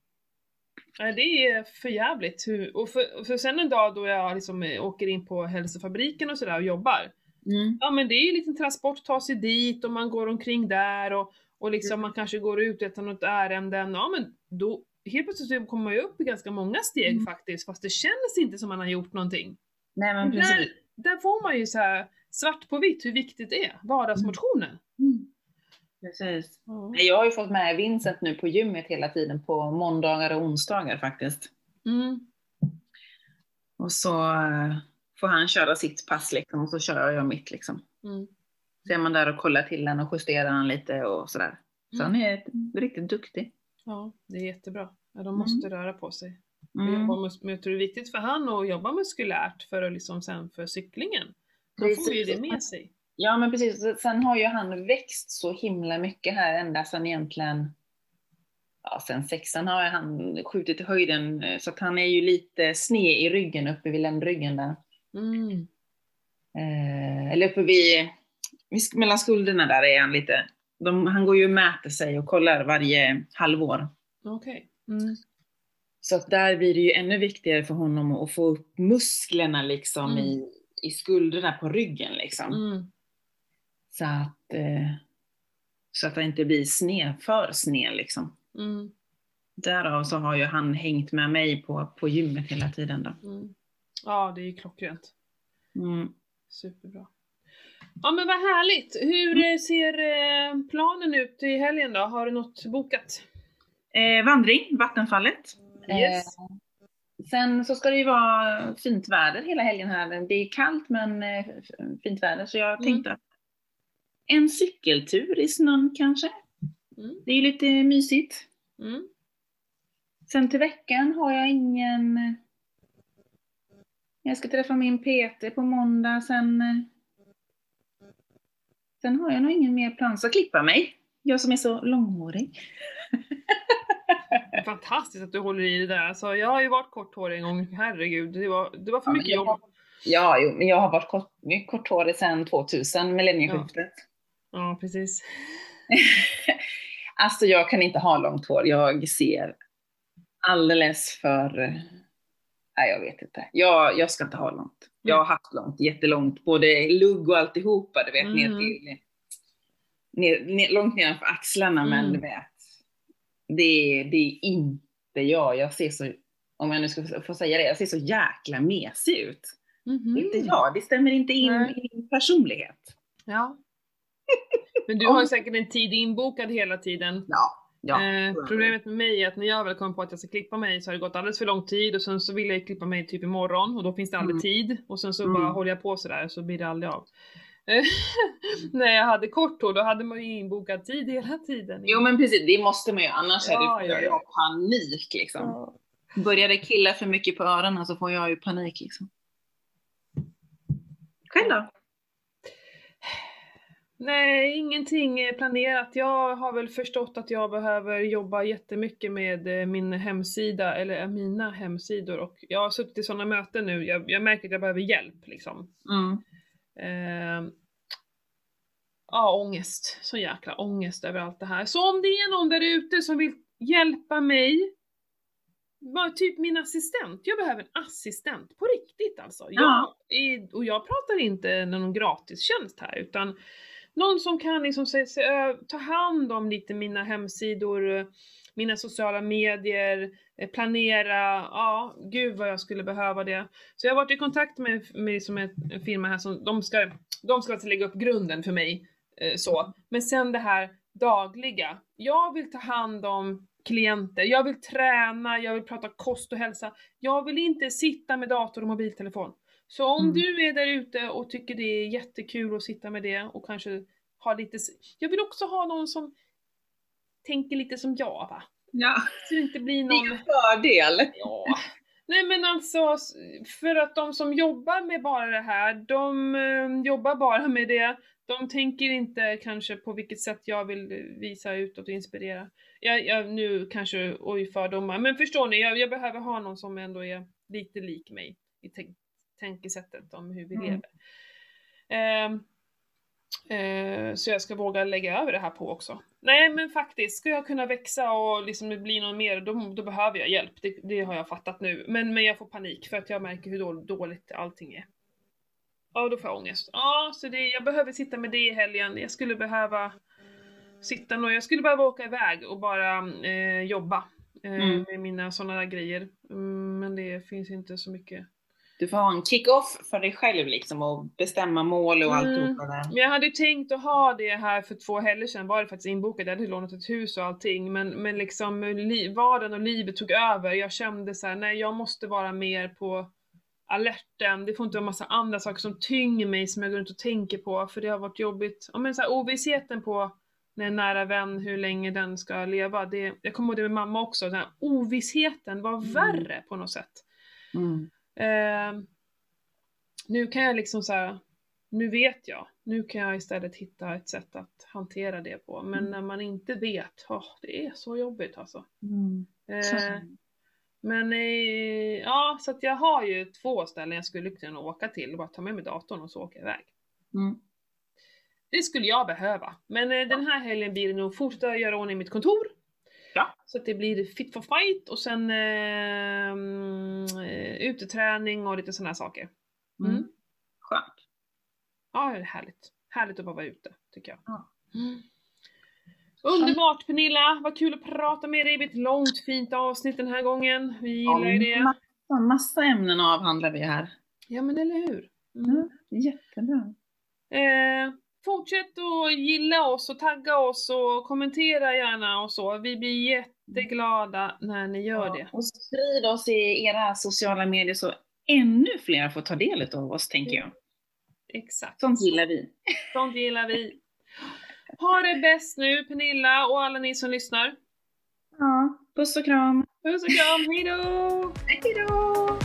Det är för jävligt. Och för, för sen en dag då jag liksom eh, åker in på hälsofabriken och sådär och jobbar. Mm. Ja men det är ju en liten transport, ta sig dit och man går omkring där och, och liksom man kanske går ut efter något ärenden. Ja men då helt plötsligt så kommer man ju upp i ganska många steg Mm. faktiskt fast det känns inte som man har gjort någonting. Nej men Där, precis. där får man ju så svart på vitt hur viktigt det är, vardagsmotionen. Mm. Precis. Nej, Jag har ju fått med Vincent nu på gymmet hela tiden på måndagar och onsdagar faktiskt. Mm. Och så eh, får han köra sitt pass liksom och så kör jag mitt liksom. Mm. Så är man där och kollar till den och justerar han lite och sådär. Så Mm. han är riktigt duktig. Ja, det är jättebra. Ja, de måste röra på sig. Mm. men jag tror det är viktigt för han att jobba muskulärt för att liksom sen för cyklingen. Då får ju det med sig. Ja men precis, sen har ju han växt så himla mycket här ända sedan egentligen, ja sen sexan har han skjutit i höjden så att han är ju lite sned i ryggen uppe vid ländryggen där. Mm. Eh, eller uppe vid, mellan skulderna där är han lite, de, han går ju och mäter sig och kollar varje halvår. Okej. Mm. Så att där blir det ju ännu viktigare för honom att få upp musklerna liksom Mm. i, i skulderna på ryggen liksom. Mm. Så att, eh, så att det inte blir sned, för sned liksom. Mm. Därav så har ju han hängt med mig på, på gymmet hela tiden då. Mm. Ja, det är ju klockrent. Mm. Superbra. Ja men vad härligt! Hur eh, ser eh, planen ut i helgen då? Har du något bokat? Eh, vandring, Vattenfallet. Yes. Eh, sen så ska det ju vara fint väder hela helgen här. Det är kallt men eh, fint väder så jag Mm. tänkte att en cykeltur i snön kanske. Mm. Det är ju lite mysigt. Mm. Sen till veckan har jag ingen... Jag ska träffa min PT på måndag, sen... Sen har jag nog ingen mer plan. Så klippa mig. Jag som är så långhårig. [laughs] Fantastiskt att du håller i det där. Alltså, jag har ju varit korthårig en gång, herregud. Det var, det var för Ja, mycket jobb. Ja, jo, men jag har varit kort, korthårig sedan 2000, millennieskiftet. Ja, precis. [laughs] Alltså jag kan inte ha långt hår. Jag ser alldeles för... Nej, jag vet inte. Jag, jag ska inte ha långt. Jag har haft långt, jättelångt. Både lugg och alltihopa, du vet, ner Mm. till... ner, ner, långt nedanför axlarna, Mm. men du vet, det, det är inte jag. Jag ser så, om jag nu ska få säga det, jag ser så jäkla mesig ut. Det är inte jag, det stämmer inte in i min personlighet. Ja. Men du har säkert en tid inbokad hela tiden. Ja, ja. eh, problemet med mig är att när jag väl kommer på att jag ska klippa mig så har det gått alldeles för lång tid och sen så vill jag klippa mig typ imorgon och då finns det aldrig Mm. tid och sen så Mm. bara håller jag på sådär så blir det aldrig av. Eh, [laughs] när jag hade kort hår då hade man ju inbokad tid hela tiden. Jo men precis, det måste man ju, annars är Ja, det, ja, ja. panik liksom. Ja. Börjar det killa för mycket på öronen så får jag ju panik liksom. Själv då? Nej, ingenting är planerat. Jag har väl förstått att jag behöver jobba jättemycket med eh, min hemsida, eller eh, mina hemsidor. Och jag har suttit i sådana möten nu, jag, jag märker att jag behöver hjälp liksom. Mm. Eh, ja, ångest. Så jäkla ångest över allt det här. Så om det är någon där ute som vill hjälpa mig, typ min assistent. Jag behöver en assistent, på riktigt alltså. Ja. Jag, är- och jag pratar inte någon gratistjänst här, utan någon som kan liksom se, se, ö- ta hand om lite mina hemsidor, eh, mina sociala medier, eh, planera, ja, gud vad jag skulle behöva det. Så jag har varit i kontakt med, med liksom en firma här som, de ska, de ska alltså lägga upp grunden för mig, eh, så. Men sen det här dagliga. Jag vill ta hand om klienter, jag vill träna, jag vill prata kost och hälsa. Jag vill inte sitta med dator och mobiltelefon. Så om Mm. du är där ute och tycker det är jättekul att sitta med det och kanske ha lite... Jag vill också ha någon som tänker lite som jag va? Ja, Så det inte blir det är någon... en fördel. Ja. Nej men alltså, för att de som jobbar med bara det här, de eh, jobbar bara med det. De tänker inte kanske på vilket sätt jag vill visa utåt och inspirera. Jag, jag, nu kanske, oj fördomar, men förstår ni, jag, jag behöver ha någon som ändå är lite lik mig i tänkesättet om hur vi Mm. lever. Eh, så jag ska våga lägga över det här på också. Nej men faktiskt, ska jag kunna växa och liksom bli någon mer, då, då behöver jag hjälp. Det, det har jag fattat nu. Men, men jag får panik för att jag märker hur då, dåligt allting är. Ja, då får jag ångest. Ja, så det, jag behöver sitta med det i helgen. Jag skulle behöva sitta och jag skulle behöva åka iväg och bara eh, jobba eh, Mm. med mina sådana där grejer. Mm, men det finns inte så mycket. Du får ha en kick-off för dig själv liksom och bestämma mål och Mm. alltihopa där. Men jag hade tänkt att ha det här för två helger sedan, var det faktiskt inbokat, jag hade lånat ett hus och allting, men, men liksom li- vardagen och livet tog över. Jag kände så här: nej jag måste vara mer på alerten, det får inte vara massa andra saker som tynger mig som jag går runt och tänker på, för det har varit jobbigt. Ja men så här, ovissheten på när en nära vän, hur länge den ska leva, det, jag kommer ihåg det med mamma också, den här ovissheten var Mm. värre på något sätt. Mm. Eh, nu kan jag liksom så här, nu vet jag. Nu kan jag istället hitta ett sätt att hantera det på. Men Mm. när man inte vet, åh, det är så jobbigt alltså. Mm. Eh, men eh, ja, så att jag har ju två ställen jag skulle kunna åka till och bara ta med mig datorn och så åka iväg. Mm. Det skulle jag behöva. Men eh, den här helgen blir det nog fortsätta göra ordning mitt kontor. Så att det blir fit for fight och sen eh, uteträning och lite sådana här saker. Mm. Mm. Skönt. Ja, det är härligt. Härligt att bara vara ute, tycker jag. Ja. Mm. Underbart Pernilla, vad kul att prata med dig. Det blir ett långt fint avsnitt den här gången. Vi gillar ju det. Massa, massa ämnen avhandlar vi här. Ja men eller hur. Mm. Mm. Jättebra. Eh, fortsätt att gilla oss och tagga oss och kommentera gärna och så. Vi blir jätteglada när ni gör det. Och sprid oss i era sociala medier så ännu fler får ta del av oss, tänker jag. Exakt. Sånt gillar vi. Sånt gillar vi. Ha det bäst nu Pernilla och alla ni som lyssnar. Ja, puss och kram. Puss och kram, hejdå! Hej då!